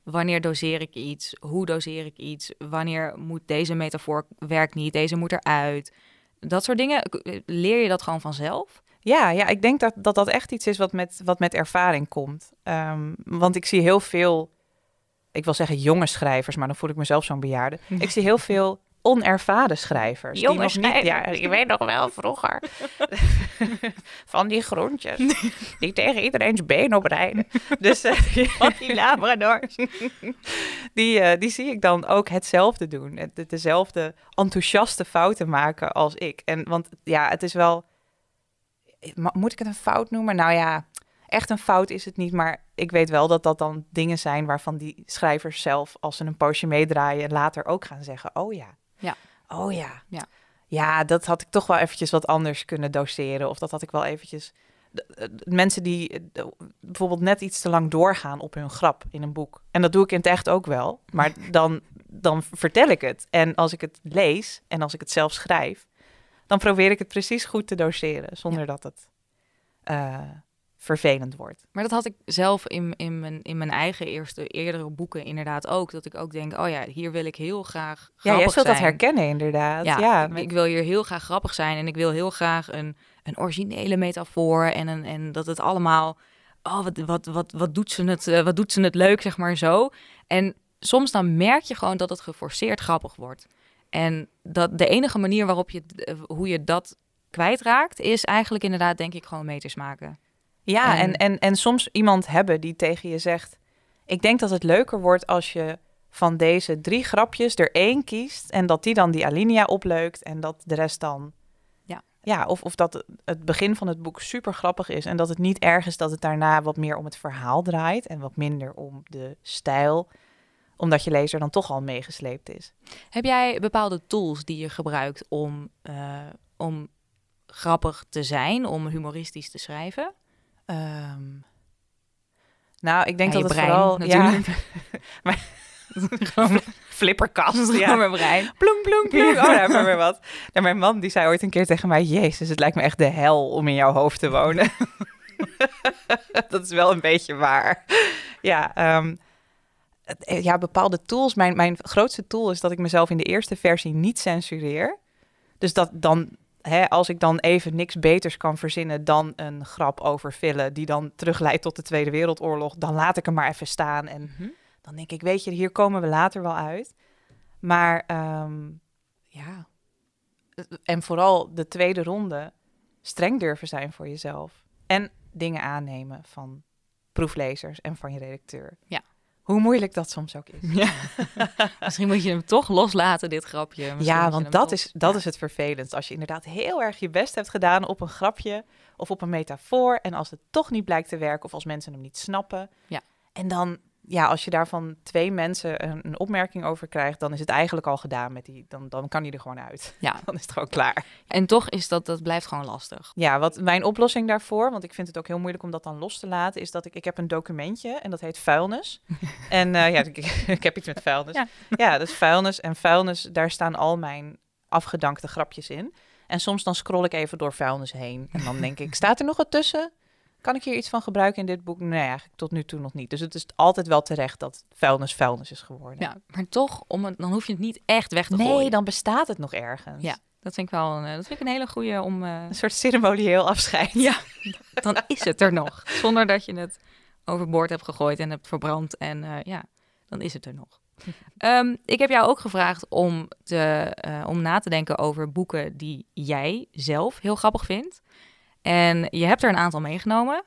wanneer doseer ik iets, hoe doseer ik iets, wanneer moet deze metafoor werkt niet, deze moet eruit. Dat soort dingen, k- leer je dat gewoon vanzelf? Ja, ja, ik denk dat dat, dat echt iets is wat met, wat met ervaring komt. Ehm, want ik zie heel veel, ik wil zeggen jonge schrijvers, maar dan voel ik mezelf zo'n bejaarde. *laughs* Ik zie heel veel onervaren schrijvers. die Jonge nog niet, schrijvers. ja, je weet nog wel vroeger. *laughs* Van die groentjes. Die tegen iedereen's been oprijden. Dus eh, *laughs* die, Labradors. *laughs* die, eh, die zie ik dan ook hetzelfde doen. Het- Dezelfde enthousiaste fouten maken als ik. En want ja, het is wel. Moet ik het een fout noemen? Nou ja, echt een fout is het niet. Maar ik weet wel dat dat dan dingen zijn waarvan die schrijvers zelf, als ze een poosje meedraaien, later ook gaan zeggen: Oh ja. Ja. Oh ja. Ja. Ja, dat had ik toch wel eventjes wat anders kunnen doseren. Of dat had ik wel eventjes. de- de- Mensen die eh, bijvoorbeeld net iets te lang doorgaan op hun grap in een boek. En dat doe ik in het echt ook wel. Maar *laughs* dan, dan vertel ik het. En als ik het lees en als ik het zelf schrijf, dan probeer ik het precies goed te doseren. Zonder dat het eh, vervelend wordt. Maar dat had ik zelf in, in, mijn, in mijn eigen eerste, eerdere boeken inderdaad ook. Dat ik ook denk, oh ja, hier wil ik heel graag Ja, grappig jij zult dat zijn. herkennen inderdaad. Ja, Ja, ik, ik wil hier heel graag grappig zijn en ik wil heel graag een, een originele metafoor en, een, en dat het allemaal, oh, wat, wat, wat, wat, doet ze het, eh, wat doet ze het leuk, zeg maar zo. En soms dan merk je gewoon dat het geforceerd grappig wordt. En dat de enige manier waarop je, eh, hoe je dat kwijtraakt, is eigenlijk inderdaad, denk ik, gewoon meters maken. Ja, En- en, en, soms iemand hebben die tegen je zegt... Ik denk dat het leuker wordt als je van deze drie grapjes er één kiest... en dat die dan die alinea opleukt en dat de rest dan... Ja. Ja, of, of dat het begin van het boek super grappig is... en dat het niet erg is dat het daarna wat meer om het verhaal draait... en wat minder om de stijl, omdat je lezer dan toch al meegesleept is. Heb jij bepaalde tools die je gebruikt om, eh, om grappig te zijn, om humoristisch te schrijven? Ehm, nou, ik denk Ja, dat het brein, vooral... natuurlijk. Ja, *laughs* maar, *laughs* gewoon flipperkast. Ja. Mijn brein. Ploem, ploem, ploem. Oh, daar we weer wat. Mijn man die zei ooit een keer tegen mij... Jezus, het lijkt me echt de hel om in jouw hoofd te wonen. *laughs* dat is wel een beetje waar. Ja, ehm, eh, ja bepaalde tools. Mijn, mijn grootste tool is dat ik mezelf in de eerste versie niet censureer. Dus dat dan... Hè, als ik dan even niks beters kan verzinnen dan een grap over villen... die dan terugleidt tot de Tweede Wereldoorlog... dan laat ik hem maar even staan en dan denk ik, weet je, hier komen we later wel uit. Maar ehm, ja, en vooral de tweede ronde streng durven zijn voor jezelf. En dingen aannemen van proeflezers en van je redacteur. Ja. Hoe moeilijk dat soms ook is. Ja. *laughs* Misschien moet je hem toch loslaten, dit grapje. Misschien ja, want dat, is, dat ja. is het vervelend. Als je inderdaad heel erg je best hebt gedaan op een grapje of op een metafoor. En als het toch niet blijkt te werken of als mensen hem niet snappen. Ja. En dan, ja, als je daarvan twee mensen een, een opmerking over krijgt, dan is het eigenlijk al gedaan met die. Dan, dan kan die er gewoon uit. Ja. *laughs* Dan is het gewoon klaar. En toch is dat, dat blijft gewoon lastig. Ja, wat mijn oplossing daarvoor, want ik vind het ook heel moeilijk om dat dan los te laten, is dat ik, ik heb een documentje en dat heet vuilnis. *laughs* en eh, ja, ik, *laughs* ik heb iets met vuilnis. Ja. Ja. dat is vuilnis. En vuilnis, daar staan al mijn afgedankte grapjes in. En soms dan scroll ik even door vuilnis heen. En dan denk ik, staat er nog wat tussen? Kan ik hier iets van gebruiken in dit boek? Nee, eigenlijk tot nu toe nog niet. Dus het is altijd wel terecht dat vuilnis vuilnis is geworden. Ja, maar toch, om het, dan hoef je het niet echt weg te Nee, gooien. dan bestaat het nog ergens. Ja, dat vind ik wel een, eh, dat vind ik een hele goede om... eh, Een soort ceremonieel afscheid. Ja, dan is het er nog. Zonder dat je het overboord hebt gegooid en hebt verbrand. En eh, ja, dan is het er nog. Ehm, ik heb jou ook gevraagd om, te, om na te denken over boeken die jij zelf heel grappig vindt. En je hebt er een aantal meegenomen.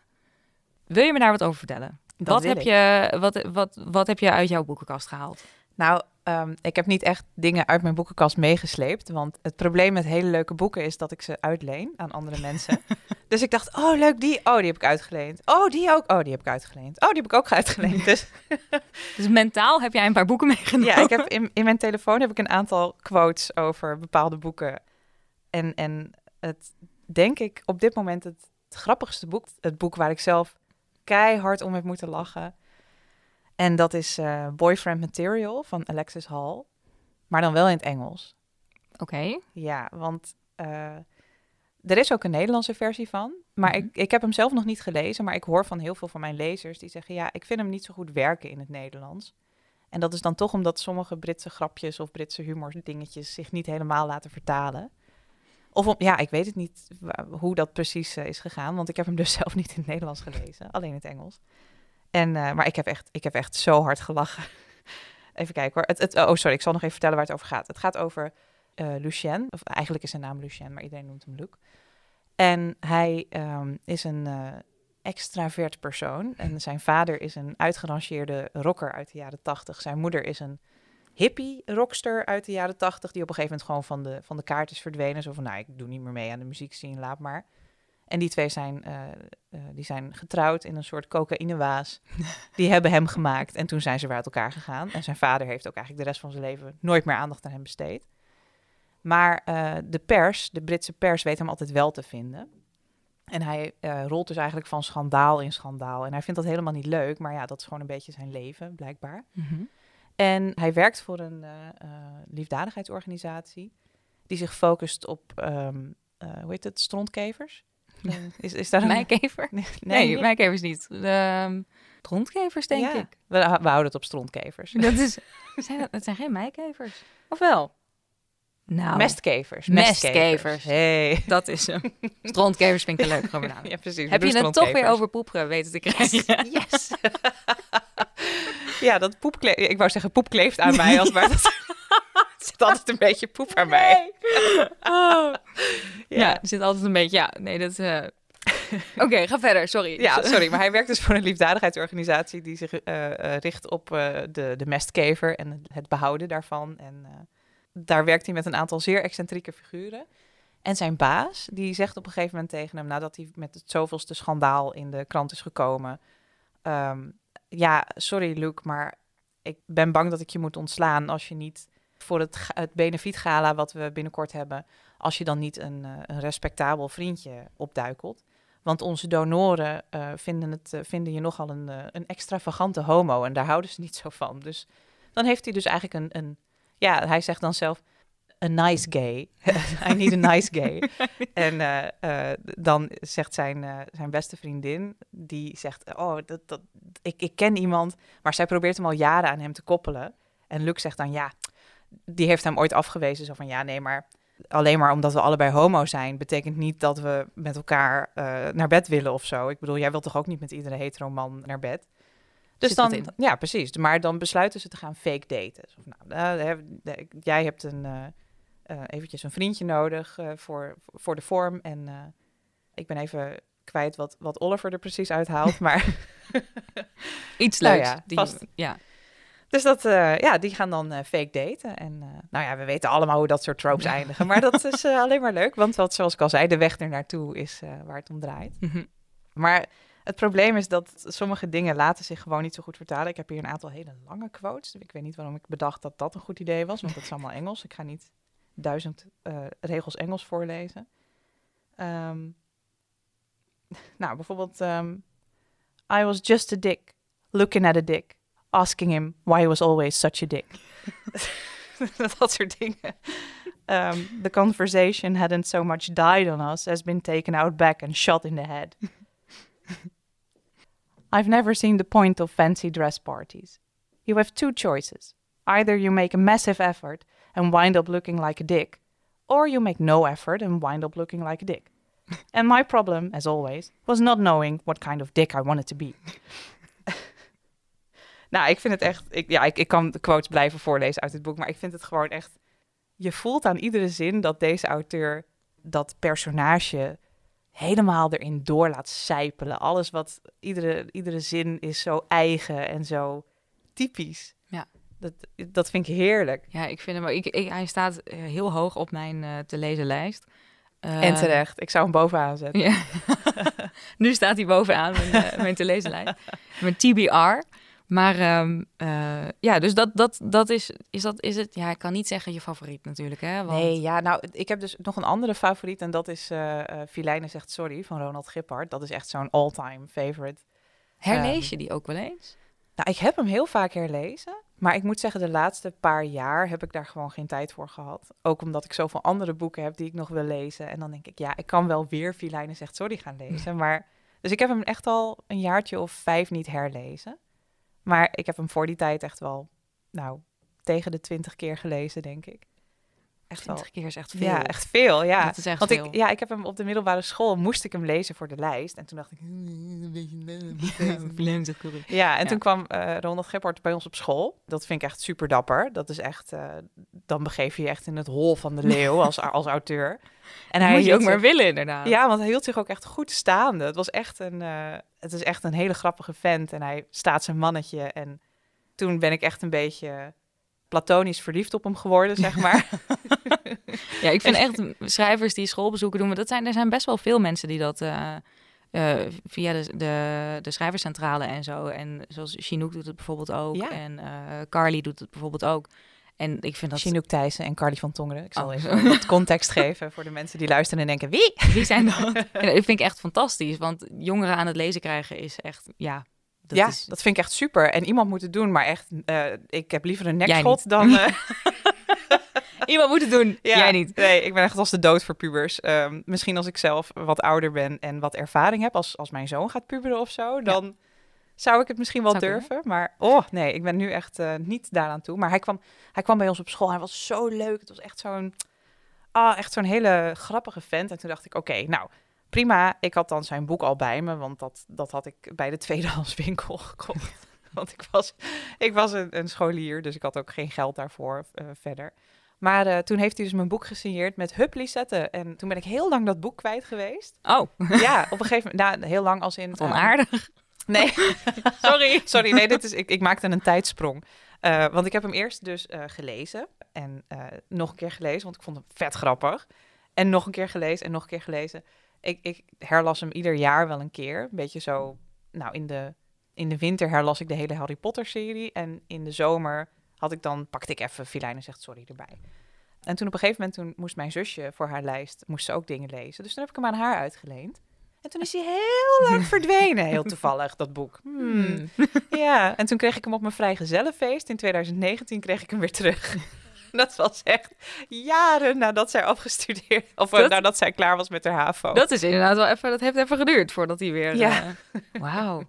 Wil je me daar wat over vertellen? Dat Wat heb, ik. je, wat, wat, wat heb je uit jouw boekenkast gehaald? Nou, ehm, ik heb niet echt dingen uit mijn boekenkast meegesleept. Want het probleem met hele leuke boeken is dat ik ze uitleen aan andere mensen. *laughs* dus ik dacht, oh leuk, die. Oh, die heb ik uitgeleend. Oh, die ook. Oh, die heb ik uitgeleend. Oh, die heb ik ook uitgeleend. Dus *laughs* Dus mentaal heb jij een paar boeken meegenomen. ja, ik heb in, in mijn telefoon heb ik een aantal quotes over bepaalde boeken. En, en het, denk ik, op dit moment het, het grappigste boek. Het boek waar ik zelf keihard om heb moeten lachen. En dat is eh, Boyfriend Material van Alexis Hall. Maar dan wel in het Engels. Oké. Ja, want eh, er is ook een Nederlandse versie van. Maar Mhm. ik, ik heb hem zelf nog niet gelezen. Maar ik hoor van heel veel van mijn lezers die zeggen... ja, ik vind hem niet zo goed werken in het Nederlands. En dat is dan toch omdat sommige Britse grapjes of Britse humordingetjes... zich niet helemaal laten vertalen. Of ja, ik weet het niet hoe dat precies eh, is gegaan. Want ik heb hem dus *laughs* zelf niet in het Nederlands gelezen. Alleen in het Engels. En, eh, maar ik heb, echt, ik heb echt zo hard gelachen. *laughs* Even kijken hoor. Het, het, oh, sorry, ik zal nog even vertellen waar het over gaat. Het gaat over eh, Lucien. Of eigenlijk is zijn naam Lucien, maar iedereen noemt hem Luc. En hij ehm, is een extravert persoon. En zijn vader is een uitgerangeerde rocker uit de jaren tachtig. Zijn moeder is een hippie rockster uit de jaren tachtig... die op een gegeven moment gewoon van de, van de kaart is verdwenen. Zo van, nou, ik doe niet meer mee aan de muziekscene, laat maar. En die twee zijn, eh, eh, die zijn getrouwd in een soort cocaïnewaas. *laughs* die hebben hem gemaakt. En toen zijn ze weer uit elkaar gegaan. En zijn vader heeft ook eigenlijk de rest van zijn leven... nooit meer aandacht aan hem besteed. Maar eh, de pers, de Britse pers, weet hem altijd wel te vinden. En hij rolt dus eigenlijk van schandaal in schandaal. En hij vindt dat helemaal niet leuk, maar ja, dat is gewoon een beetje zijn leven, blijkbaar. Mhm. En hij werkt voor een eh, eh, liefdadigheidsorganisatie die zich focust op, eme, eh, hoe heet het, strontkevers? *laughs* Is, is daar een... Mijkever? Nee, Nee, niet. mijkevers niet. De rondkevers, denk Ja, ik. We, we houden het op strontkevers. Dat, is, *laughs* zijn, dat- zijn geen mijkevers. Of wel? Nou, Mestkevers. Mestkevers. Hey. dat is hem. Strontkevers vind ik een leuke *laughs* naam. Ja, precies. Heb je het toch weer strontkevers. over poep eh, weten te krijgen? Yes. Ja, dat poep kleeft. Ik wou zeggen poep kleeft aan mij, als maar dat het *laughs* zit altijd een beetje poep aan mij. Oh. Ja. Ja. er zit altijd een beetje... Ja, nee, dat... eh, *laughs* Oké, ga verder. Sorry. Ja, sorry, maar hij werkt dus voor een liefdadigheidsorganisatie die zich eh, eh, richt op de, de mestkever en het behouden daarvan. En daar werkt hij met een aantal zeer excentrieke figuren. En zijn baas, die zegt op een gegeven moment tegen hem, nadat hij met het zoveelste schandaal in de krant is gekomen, ehm, ja, sorry Luc, maar ik ben bang dat ik je moet ontslaan als je niet voor het, het benefietgala wat we binnenkort hebben, als je dan niet een, eh, een respectabel vriendje opduikelt. Want onze donoren eh, vinden, het, eh, vinden je nogal een, een extravagante homo en daar houden ze niet zo van. Dus dan heeft hij dus eigenlijk een, een ja, hij zegt dan zelf, a nice gay. *laughs* I need a nice gay. *laughs* en eh, eh, dan zegt zijn, eh, zijn beste vriendin, die zegt, oh, dat, dat, ik, ik ken iemand, maar zij probeert hem al jaren aan hem te koppelen. En Luc zegt dan, ja, die heeft hem ooit afgewezen, zo van, ja, nee, maar alleen maar omdat we allebei homo zijn, betekent niet dat we met elkaar naar bed willen of zo. Ik bedoel, jij wilt toch ook niet met iedere hetero man naar bed? Dus Zit dan, ja, precies. Maar dan besluiten ze te gaan fake daten. Of, nou, jij hebt een, eventjes een vriendje nodig eh, voor, voor de vorm. En eh, ik ben even kwijt wat, wat Oliver er precies uithaalt. *laughs* maar *laughs* Iets Nou leuks. ja, die, vast. ja. dus dat, eh, ja, die gaan dan eh, fake daten. En eh, nou ja, we weten allemaal hoe dat soort tropes eindigen. Maar dat is *laughs* eh, alleen maar leuk. Want wat, zoals ik al zei, de weg er naartoe is eh, waar het om draait. Mhm. Maar het probleem is dat sommige dingen laten zich gewoon niet zo goed vertalen. Ik heb hier een aantal hele lange quotes. Ik weet niet waarom ik bedacht dat dat een goed idee was, want dat is allemaal Engels. Ik ga niet duizend eh, regels Engels voorlezen. Ehm, *laughs* nou, bijvoorbeeld... ehm, I was just a dick, looking at a dick, asking him why he was always such a dick. *laughs* dat soort dingen. Um, the conversation hadn't so much died on us as been taken out back and shot in the head. *laughs* I've never seen the point of fancy dress parties. You have two choices. Either you make a massive effort and wind up looking like a dick, or you make no effort and wind up looking like a dick. and my problem, as always, was not knowing what kind of dick I wanted to be. *laughs* nou, ik vind het echt. Ik, ja, ik, ik kan de quotes blijven voorlezen uit het boek, maar ik vind het gewoon echt. Je voelt aan iedere zin dat deze auteur dat personage helemaal erin door laat sijpelen. Alles wat, iedere, iedere zin is zo eigen en zo typisch. Ja. Dat, dat vind ik heerlijk. ja, ik vind hem... Ik, ik, hij staat eh, heel hoog op mijn eh, te lezen lijst. en Eh, terecht. Ik zou hem bovenaan zetten. Ja. *laughs* nu staat hij bovenaan mijn, mijn te lezen lijst. Mijn TBR. Maar ehm, eh, ja, dus dat, dat, dat is, is, dat, is het... Ja, ik kan niet zeggen je favoriet natuurlijk, hè? Want, Nee, ja, nou, ik heb dus nog een andere favoriet. En dat is Filijne zegt sorry van Ronald Gippard. Dat is echt zo'n all-time favorite. Herlees Ehm, je die ook wel eens? Nou, ik heb hem heel vaak herlezen. Maar ik moet zeggen, de laatste paar jaar heb ik daar gewoon geen tijd voor gehad. Ook omdat ik zoveel andere boeken heb die ik nog wil lezen. En dan denk ik, ja, ik kan wel weer Filijne zegt sorry gaan lezen. Maar, dus ik heb hem echt al een jaartje of vijf niet herlezen. Maar ik heb hem voor die tijd echt wel, nou, tegen de twintig keer gelezen, denk ik. Echt wel. 20 keer is echt veel. Ja, echt veel, ja. Dat is echt Want veel. ik, ja, ik heb hem op de middelbare school, moest ik hem lezen voor de lijst. En toen dacht ik, "Hmm, *laughs* een beetje... Ja, en Ja. toen kwam eh Ronald Gippard bij ons op school. Dat vind ik echt super dapper. Dat is echt, eh, dan begeef je je echt in het hol van de leeuw *laughs* als, als auteur. En Hij moet je ook maar willen, inderdaad. Ja, want hij hield zich ook echt goed staande. Het was echt een, eh, het is echt een hele grappige vent. En hij staat zijn mannetje. En toen ben ik echt een beetje platonisch verliefd op hem geworden, zeg maar. *laughs* Ja, ik vind echt schrijvers die schoolbezoeken doen, maar dat zijn, er zijn best wel veel mensen die dat eh, eh, via de, de, de schrijverscentrale en zo. En zoals Chinook doet het bijvoorbeeld ook. Ja. En eh, Carly doet het bijvoorbeeld ook. En ik vind dat... Chinook Thijssen en Carly van Tongeren. Ik zal Oh. even wat context geven voor de mensen die luisteren en denken, wie? Wie zijn dat? *laughs* en dat vind ik echt fantastisch, want jongeren aan het lezen krijgen is echt, ja... Dat ja, is, dat vind ik echt super. En iemand moet het doen, maar echt, eh, ik heb liever een nekschot dan... eh, *laughs* Iemand moet het doen, *laughs* Ja, jij niet. Nee, ik ben echt als de dood voor pubers. Ehm, misschien als ik zelf wat ouder ben en wat ervaring heb, als, als mijn zoon gaat puberen of zo, dan zou ik het misschien wel kunnen. durven. Maar oh nee, ik ben nu echt eh, niet daaraan toe. Maar hij kwam, hij kwam bij ons op school. Hij was zo leuk. Het was echt zo'n, ah, echt zo'n hele grappige vent. En toen dacht ik, oké, nou prima. Ik had dan zijn boek al bij me, want dat, dat had ik bij de tweedehands *laughs* winkel gekocht. *laughs* Want ik was, ik was een, een scholier, dus ik had ook geen geld daarvoor eh, verder. Maar eh, toen heeft hij dus mijn boek gesigneerd met Hup Lisette. En toen ben ik heel lang dat boek kwijt geweest. Oh, *laughs* ja, op een gegeven moment, nou, heel lang als in... wat eh, onaardig. Nee, sorry. Sorry, nee, dit is, ik, ik maakte een tijdsprong. Eh, want ik heb hem eerst dus gelezen. En nog een keer gelezen, want ik vond hem vet grappig. En nog een keer gelezen en nog een keer gelezen. Ik, ik herlas hem ieder jaar wel een keer. Een beetje zo, nou in de, in de winter herlas ik de hele Harry Potter serie. En in de zomer had ik dan, pakte ik even Filijnen zegt sorry erbij. En toen op een gegeven moment toen moest mijn zusje voor haar lijst, moest ze ook dingen lezen. Dus toen heb ik hem aan haar uitgeleend. En toen is hij heel *laughs* lang verdwenen, heel toevallig, dat boek. Hmm. Ja, en toen kreeg ik hem op mijn vrijgezellenfeest. In 2019 kreeg ik hem weer terug. *laughs* Dat was echt jaren nadat zij afgestudeerd... Of eh, Dat- nadat zij klaar was met haar HAVO. Dat is inderdaad wel even, dat heeft even geduurd voordat hij weer... Ja. Wauw.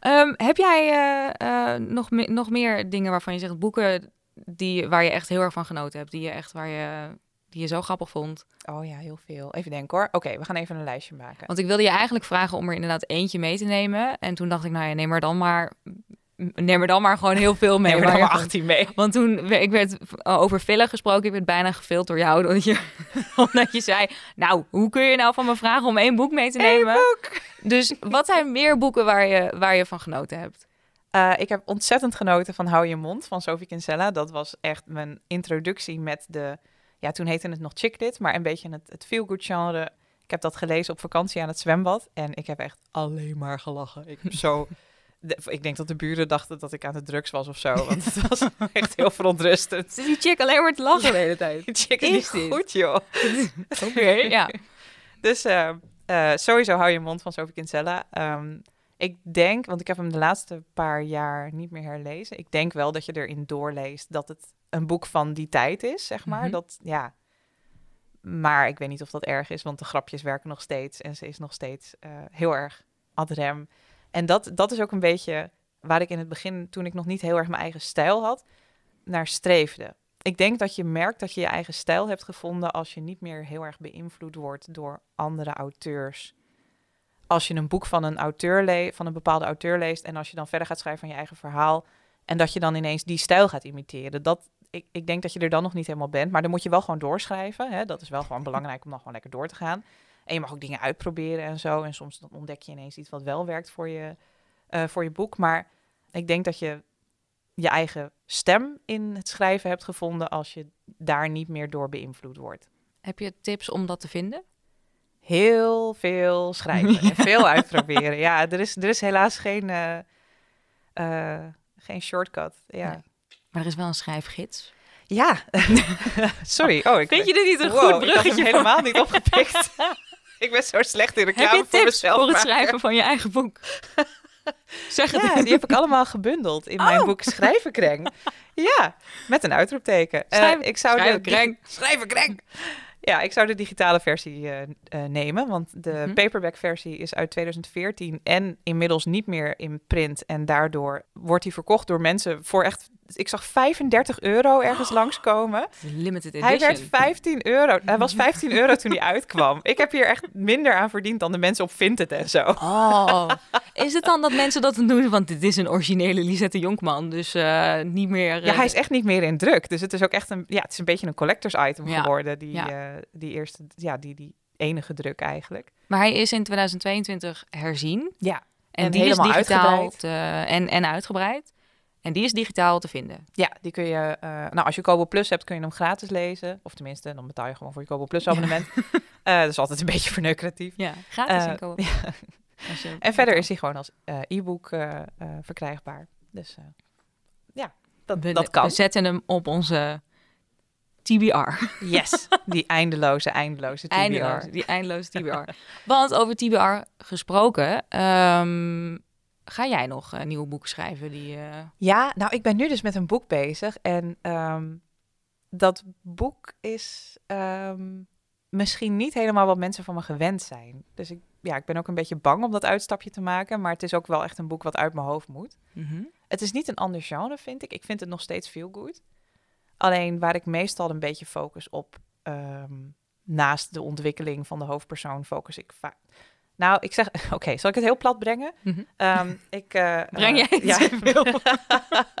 Ehm, heb jij eh, nog, me- nog meer dingen waarvan je zegt, boeken die, waar je echt heel erg van genoten hebt, die je echt, waar je, die je zo grappig vond? Oh ja, heel veel. Even denken hoor. Oké, we gaan even een lijstje maken. Want ik wilde je eigenlijk vragen om er inderdaad eentje mee te nemen. En toen dacht ik, nou ja, neem er dan maar neem er dan maar gewoon heel veel mee. Neem er dan maar je- 18 mee. Want toen, ik werd over villen gesproken, ik werd bijna gevild door jou. *laughs* Omdat je, omdat je zei, nou, hoe kun je nou van me vragen om één boek mee te nemen? Dus wat zijn meer boeken waar je, waar je van genoten hebt? Eh, ik heb ontzettend genoten van Hou je mond van Sophie Kinsella. Dat was echt mijn introductie met de... Ja, toen heette het nog chick lit, maar een beetje het, het feel-good genre. Ik heb dat gelezen op vakantie aan het zwembad. En ik heb echt alleen maar gelachen. Ik heb zo... de- ik denk dat de buren dachten dat ik aan de drugs was of zo. Want het was *laughs* echt heel verontrustend. Zit die chick alleen maar te lachen de hele tijd? *laughs* Die chick is niet dit? goed, joh. *laughs* Oké, ja. Dus eh, eh, sowieso hou je mond van Sophie Kinsella. Ehm, ik denk, want ik heb hem de laatste paar jaar niet meer herlezen. Ik denk wel dat je erin doorleest dat het een boek van die tijd is, zeg maar. Mhm. Dat, ja. Maar ik weet niet of dat erg is, want de grapjes werken nog steeds. En ze is nog steeds eh, heel erg ad rem. En dat, dat is ook een beetje waar ik in het begin, toen ik nog niet heel erg mijn eigen stijl had, naar streefde. Ik denk dat je merkt dat je je eigen stijl hebt gevonden als je niet meer heel erg beïnvloed wordt door andere auteurs. Als je een boek van een auteur le- van een bepaalde auteur leest en als je dan verder gaat schrijven van je eigen verhaal en dat je dan ineens die stijl gaat imiteren. Dat, ik, ik denk dat je er dan nog niet helemaal bent, maar dan moet je wel gewoon doorschrijven. Hè? Dat is wel gewoon belangrijk om dan gewoon lekker door te gaan. En je mag ook dingen uitproberen en zo. En soms dan ontdek je ineens iets wat wel werkt voor je, eh, voor je boek. Maar ik denk dat je je eigen stem in het schrijven hebt gevonden als je daar niet meer door beïnvloed wordt. Heb je tips om dat te vinden? Heel veel schrijven en *laughs* veel uitproberen. Ja, er is, er is helaas geen, eh, eh, geen shortcut. Ja, Nee. Maar er is wel een schrijfgids. ja. *laughs* sorry. Oh, ik Vind je dit niet een Wow, goed bruggetje? helemaal niet opgepikt. *laughs* ik ben zo slecht in Heb reclame je voor mezelf. voor het maken. schrijven van je eigen boek? *laughs* zeg het Ja, die heb ik allemaal gebundeld in mijn Oh. boek Schrijvenkreng. *laughs* Ja, met een uitroepteken. Eh, ik zou. Ja, ik zou de digitale versie eh, eh, nemen, want de Mhm. paperback versie is uit 2014 en inmiddels niet meer in print. En daardoor wordt die verkocht door mensen voor echt, ik zag 35 euro ergens langskomen. Limited edition. Hij werd 15 euro. Hij was *laughs* 15 euro toen hij uitkwam. Ik heb hier echt minder aan verdiend dan de mensen op Vinted en zo. Oh, *laughs* is het dan dat mensen dat doen? Want dit is een originele Lisette Jonkman, dus eh, niet meer... eh, Ja, hij is echt niet meer in druk. Dus het is ook echt een, ja, het is een beetje een collectors item Ja, geworden. Die, ja. eh, die eerste, ja, die, die enige druk eigenlijk. Maar hij is in 2022 herzien. Ja. En, En die is digitaal te- en, en uitgebreid. En die is digitaal te vinden. Ja, die kun je, eh, nou als je Kobo Plus hebt, kun je hem gratis lezen. Of tenminste, dan betaal je gewoon voor je Kobo Plus abonnement. *laughs* Eh, dat is altijd een beetje verneukeratief. Ja, gratis Eh, inkopen. *laughs* Als je- En verder is hij gewoon als eh, e-book eh, eh, verkrijgbaar. Dus eh, ja, dat, We, dat kan. we zetten hem op onze TBR. Yes, die eindeloze, eindeloze TBR. Eindeloos, die eindeloze TBR. Want over TBR gesproken, ehm, ga jij nog eh, nieuwe boeken schrijven? Die, eh, Ja, nou, ik ben nu dus met een boek bezig. En ehm, dat boek is ehm, misschien niet helemaal wat mensen van me gewend zijn. Dus ik, ja, ik ben ook een beetje bang om dat uitstapje te maken. Maar het is ook wel echt een boek wat uit mijn hoofd moet. mhm. Het is niet een ander genre, vind ik. Ik vind het nog steeds feel good. Alleen waar ik meestal een beetje focus op, ehm, naast de ontwikkeling van de hoofdpersoon, focus ik vaak. Nou, ik zeg, *laughs* oké, zal ik het heel plat brengen? Mhm. Ehm, ik, eh, Breng eh, jij het even *laughs*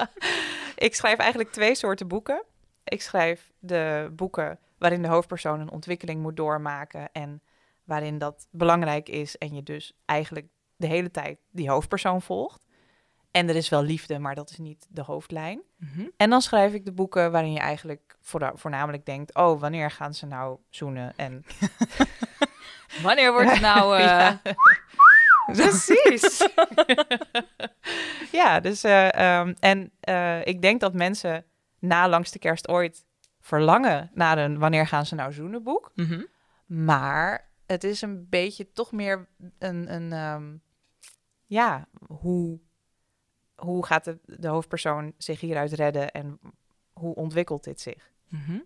*laughs* ik schrijf eigenlijk twee soorten boeken. Ik schrijf de boeken waarin de hoofdpersoon een ontwikkeling moet doormaken en waarin dat belangrijk is en je dus eigenlijk de hele tijd die hoofdpersoon volgt. En er is wel liefde, maar dat is niet de hoofdlijn. Mhm. En dan schrijf ik de boeken waarin je eigenlijk voorna- voornamelijk denkt: oh, wanneer gaan ze nou zoenen? En Wanneer wordt het nou... *laughs* eh, Ja. *laughs* Precies. *laughs* ja, dus eh, ehm, en eh, ik denk dat mensen na langs de kerst ooit verlangen naar een wanneer gaan ze nou zoenen boek. mhm. Maar het is een beetje toch meer een, een ehm, ja, hoe, hoe gaat de, de hoofdpersoon zich hieruit redden en hoe ontwikkelt dit zich? Mhm.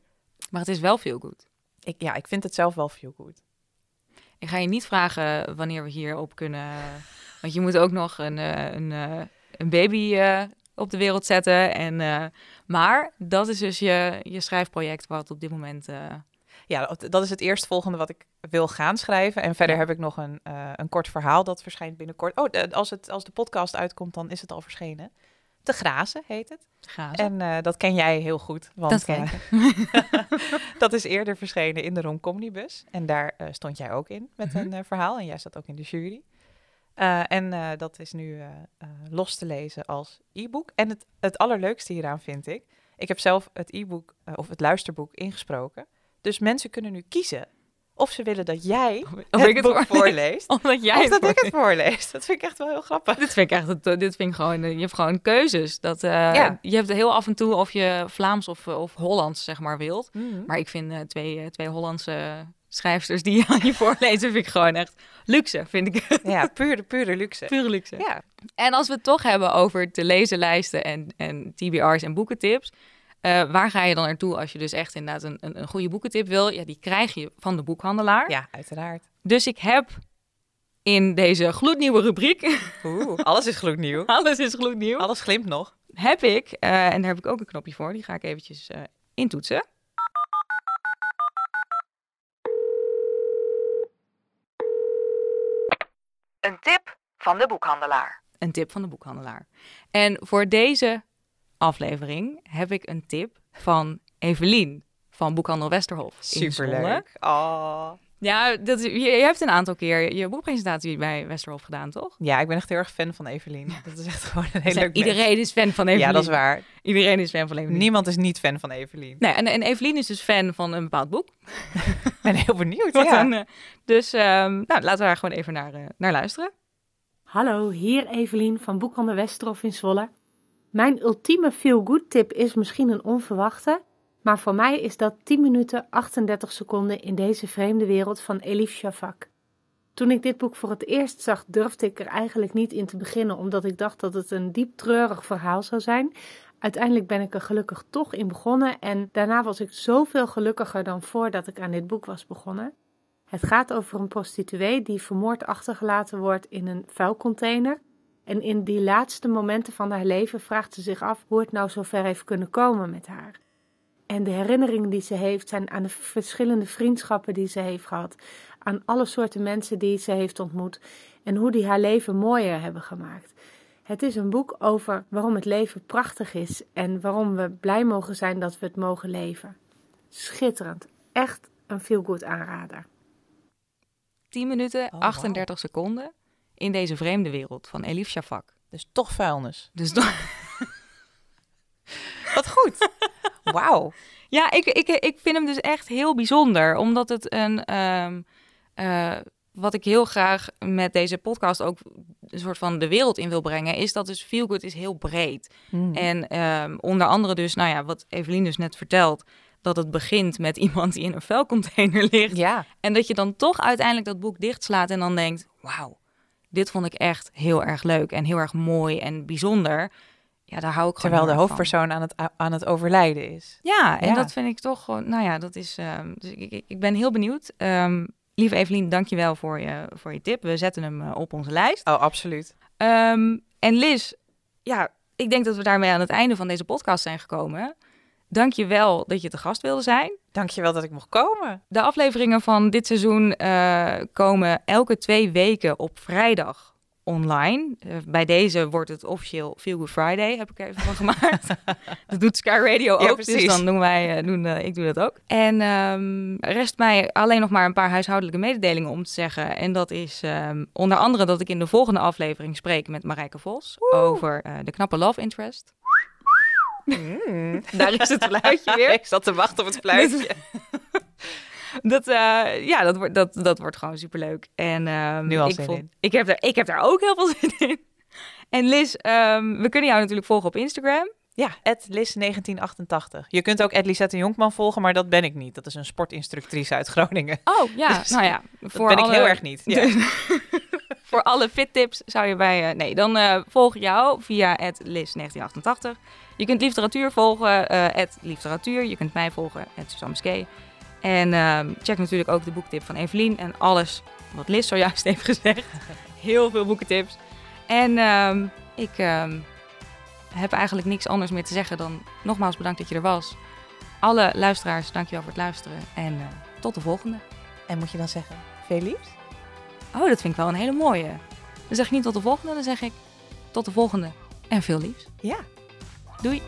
Maar het is wel veel goed. Ik, ja, ik vind het zelf wel feel good. Ik ga je niet vragen wanneer we hierop kunnen. Want je moet ook nog een, eh, een, eh, een baby eh, op de wereld zetten. En, maar dat is dus je, je schrijfproject wat op dit moment. Ja, dat- is het eerstvolgende wat ik wil gaan schrijven. En verder Ja. heb ik nog een, een kort verhaal dat verschijnt binnenkort. Oh, als, het, als de podcast uitkomt, dan is het al verschenen. Te grazen heet het. Grazen. En eh, dat ken jij heel goed. Want Dat ken eh, *laughs* dat is eerder verschenen in de Romcomnibus. En daar eh, stond jij ook in met Mhm. een verhaal. En jij zat ook in de jury. En dat is nu los te lezen als e-book. En het, het allerleukste hieraan vind ik... Ik heb zelf het e-book of het luisterboek ingesproken. Dus mensen kunnen nu kiezen of ze willen dat jij Of het ik het boek voor- *laughs* voorleest. Omdat jij of het dat ik voor- het voorlees. Dat vind ik echt wel heel grappig. Dit vind ik echt, het- dit vind ik gewoon, eh, je hebt gewoon keuzes. Dat, eh, Ja. Je hebt heel af en toe of je Vlaams of, of Hollands, zeg maar, wilt. Mhm. Maar ik vind eh, twee, eh, twee Hollandse schrijfsters die *laughs* aan je voorlezen, vind ik gewoon echt luxe, vind ik. Ja, pure, pure luxe. Pure luxe. Ja, En als we het toch hebben over de lezenlijsten en, en TBR's en boekentips. Eh, waar ga je dan naartoe als je dus echt inderdaad een, een, een goede boekentip wil? Ja, die krijg je van de boekhandelaar. ja uiteraard. Dus ik heb in deze gloednieuwe rubriek, Oeh, *laughs* alles is gloednieuw. alles is gloednieuw, Alles glimt nog. heb ik, eh, en daar heb ik ook een knopje voor, die ga ik eventjes eh intoetsen. Een tip van de boekhandelaar. Een tip van de boekhandelaar. En voor deze aflevering heb ik een tip van Evelien van Boekhandel Westerhof. in Zwolle. Superleuk. Oh. Ja, dat, je, je hebt een aantal keer je boekpresentatie bij Westerhof gedaan, toch? Ja, ik ben echt heel erg fan van Evelien. Dat is echt gewoon een heel Zijn- leuk mens. iedereen is fan van Evelien. Ja, dat is waar. Iedereen is fan van Evelien. Niemand is niet fan van Evelien. Nee, en, en Evelien is dus fan van een bepaald boek. *laughs* Ik ben heel benieuwd. Wat Ja. eh, dus ehm, nou, laten we daar gewoon even naar, eh, naar luisteren. Hallo, hier Evelien van Boekhandel Westerhof in Zwolle. Mijn ultieme feel-good tip is misschien een onverwachte, maar voor mij is dat 10 minuten 38 seconden in deze vreemde wereld van Elif Shafak. Toen ik dit boek voor het eerst zag, durfde ik er eigenlijk niet in te beginnen, omdat ik dacht dat het een diep treurig verhaal zou zijn. Uiteindelijk ben ik er gelukkig toch in begonnen en daarna was ik zoveel gelukkiger dan voordat ik aan dit boek was begonnen. Het gaat over een prostituee die vermoord achtergelaten wordt in een vuilcontainer. En in die laatste momenten van haar leven vraagt ze zich af hoe het nou zo ver heeft kunnen komen met haar. En de herinneringen die ze heeft zijn aan de verschillende vriendschappen die ze heeft gehad, aan alle soorten mensen die ze heeft ontmoet en hoe die haar leven mooier hebben gemaakt. Het is een boek over waarom het leven prachtig is en waarom we blij mogen zijn dat we het mogen leven. Schitterend. Echt een feel-good aanrader. 10 minuten, wauw. 38 seconden in deze vreemde wereld van Elif Shafak. Dus toch vuilnis. Dus toch- *laughs* Wat goed. Wauw. ja, ik, ik, ik vind hem dus echt heel bijzonder. Omdat het een. ehm, eh, wat ik heel graag met deze podcast ook een soort van de wereld in wil brengen, is dat dus Feel Good is heel breed. Mm. En ehm, onder andere dus, nou ja, wat Evelien dus net vertelt, dat het begint met *laughs* iemand die in een vuilcontainer ligt. Ja, En dat je dan toch uiteindelijk dat boek dichtslaat en dan denkt, wauw, dit vond ik echt heel erg leuk en heel erg mooi en bijzonder. Ja, daar hou ik gewoon terwijl de van. hoofdpersoon aan het, aan het overlijden is. Ja, en Ja. dat vind ik toch gewoon, nou ja, dat is, ehm, dus ik, ik, ik ben heel benieuwd. Ehm, lieve Evelien, dankjewel voor je, voor je tip. We zetten hem eh, op onze lijst. Oh, absoluut. Ehm, en Liz, ja, ik denk dat we daarmee aan het einde van deze podcast zijn gekomen. Dank je wel dat je te gast wilde zijn. Dankjewel dat ik mocht komen. De afleveringen van dit seizoen eh, komen elke twee weken op vrijdag online. Eh, bij deze wordt het officieel Feel Good Friday, heb ik er even van *laughs* gemaakt. dat doet Sky Radio Ja, ook, dus dan doen wij, eh, doen, ik doe dat ook. En ehm, rest mij alleen nog maar een paar huishoudelijke mededelingen om te zeggen. En dat is ehm, onder andere dat ik in de volgende aflevering spreek met Marijke Vos over de knappe love interest. Daar is het *laughs* fluitje weer. ik zat te wachten op het fluitje. *laughs* Dat, eh, ja, dat wordt, dat, dat wordt gewoon superleuk. En ehm, Nu al ik, zin in. ik, heb daar, ik heb daar ook heel veel *laughs* zin in. En Liz, ehm, we kunnen jou natuurlijk volgen op Instagram. Ja, Lis1988. Je kunt ook Lisette Jonkman volgen, maar dat ben ik niet. Dat is een sportinstructrice uit Groningen. Oh ja, Dus nou ja. Dat Voor ben ik heel erg niet. Ja. Voor alle fit tips zou je bij... eh, nee, dan eh, volg jou via Liz1988. Je kunt literatuur volgen, eh literatuur. Je kunt mij volgen, Suzanne Meskee. En ehm, check natuurlijk ook de boektip van Evelien en alles wat Liz zojuist *laughs* heeft gezegd. Heel veel boekentips. En ehm, ik ehm, heb eigenlijk niks anders meer te zeggen dan nogmaals bedankt dat je er was. Alle luisteraars, dankjewel voor het luisteren. En tot de volgende. En moet je dan zeggen, veel liefs? Oh, dat vind ik wel een hele mooie. Dan zeg ik niet tot de volgende, dan zeg ik tot de volgende. En veel liefs. Ja. Doei.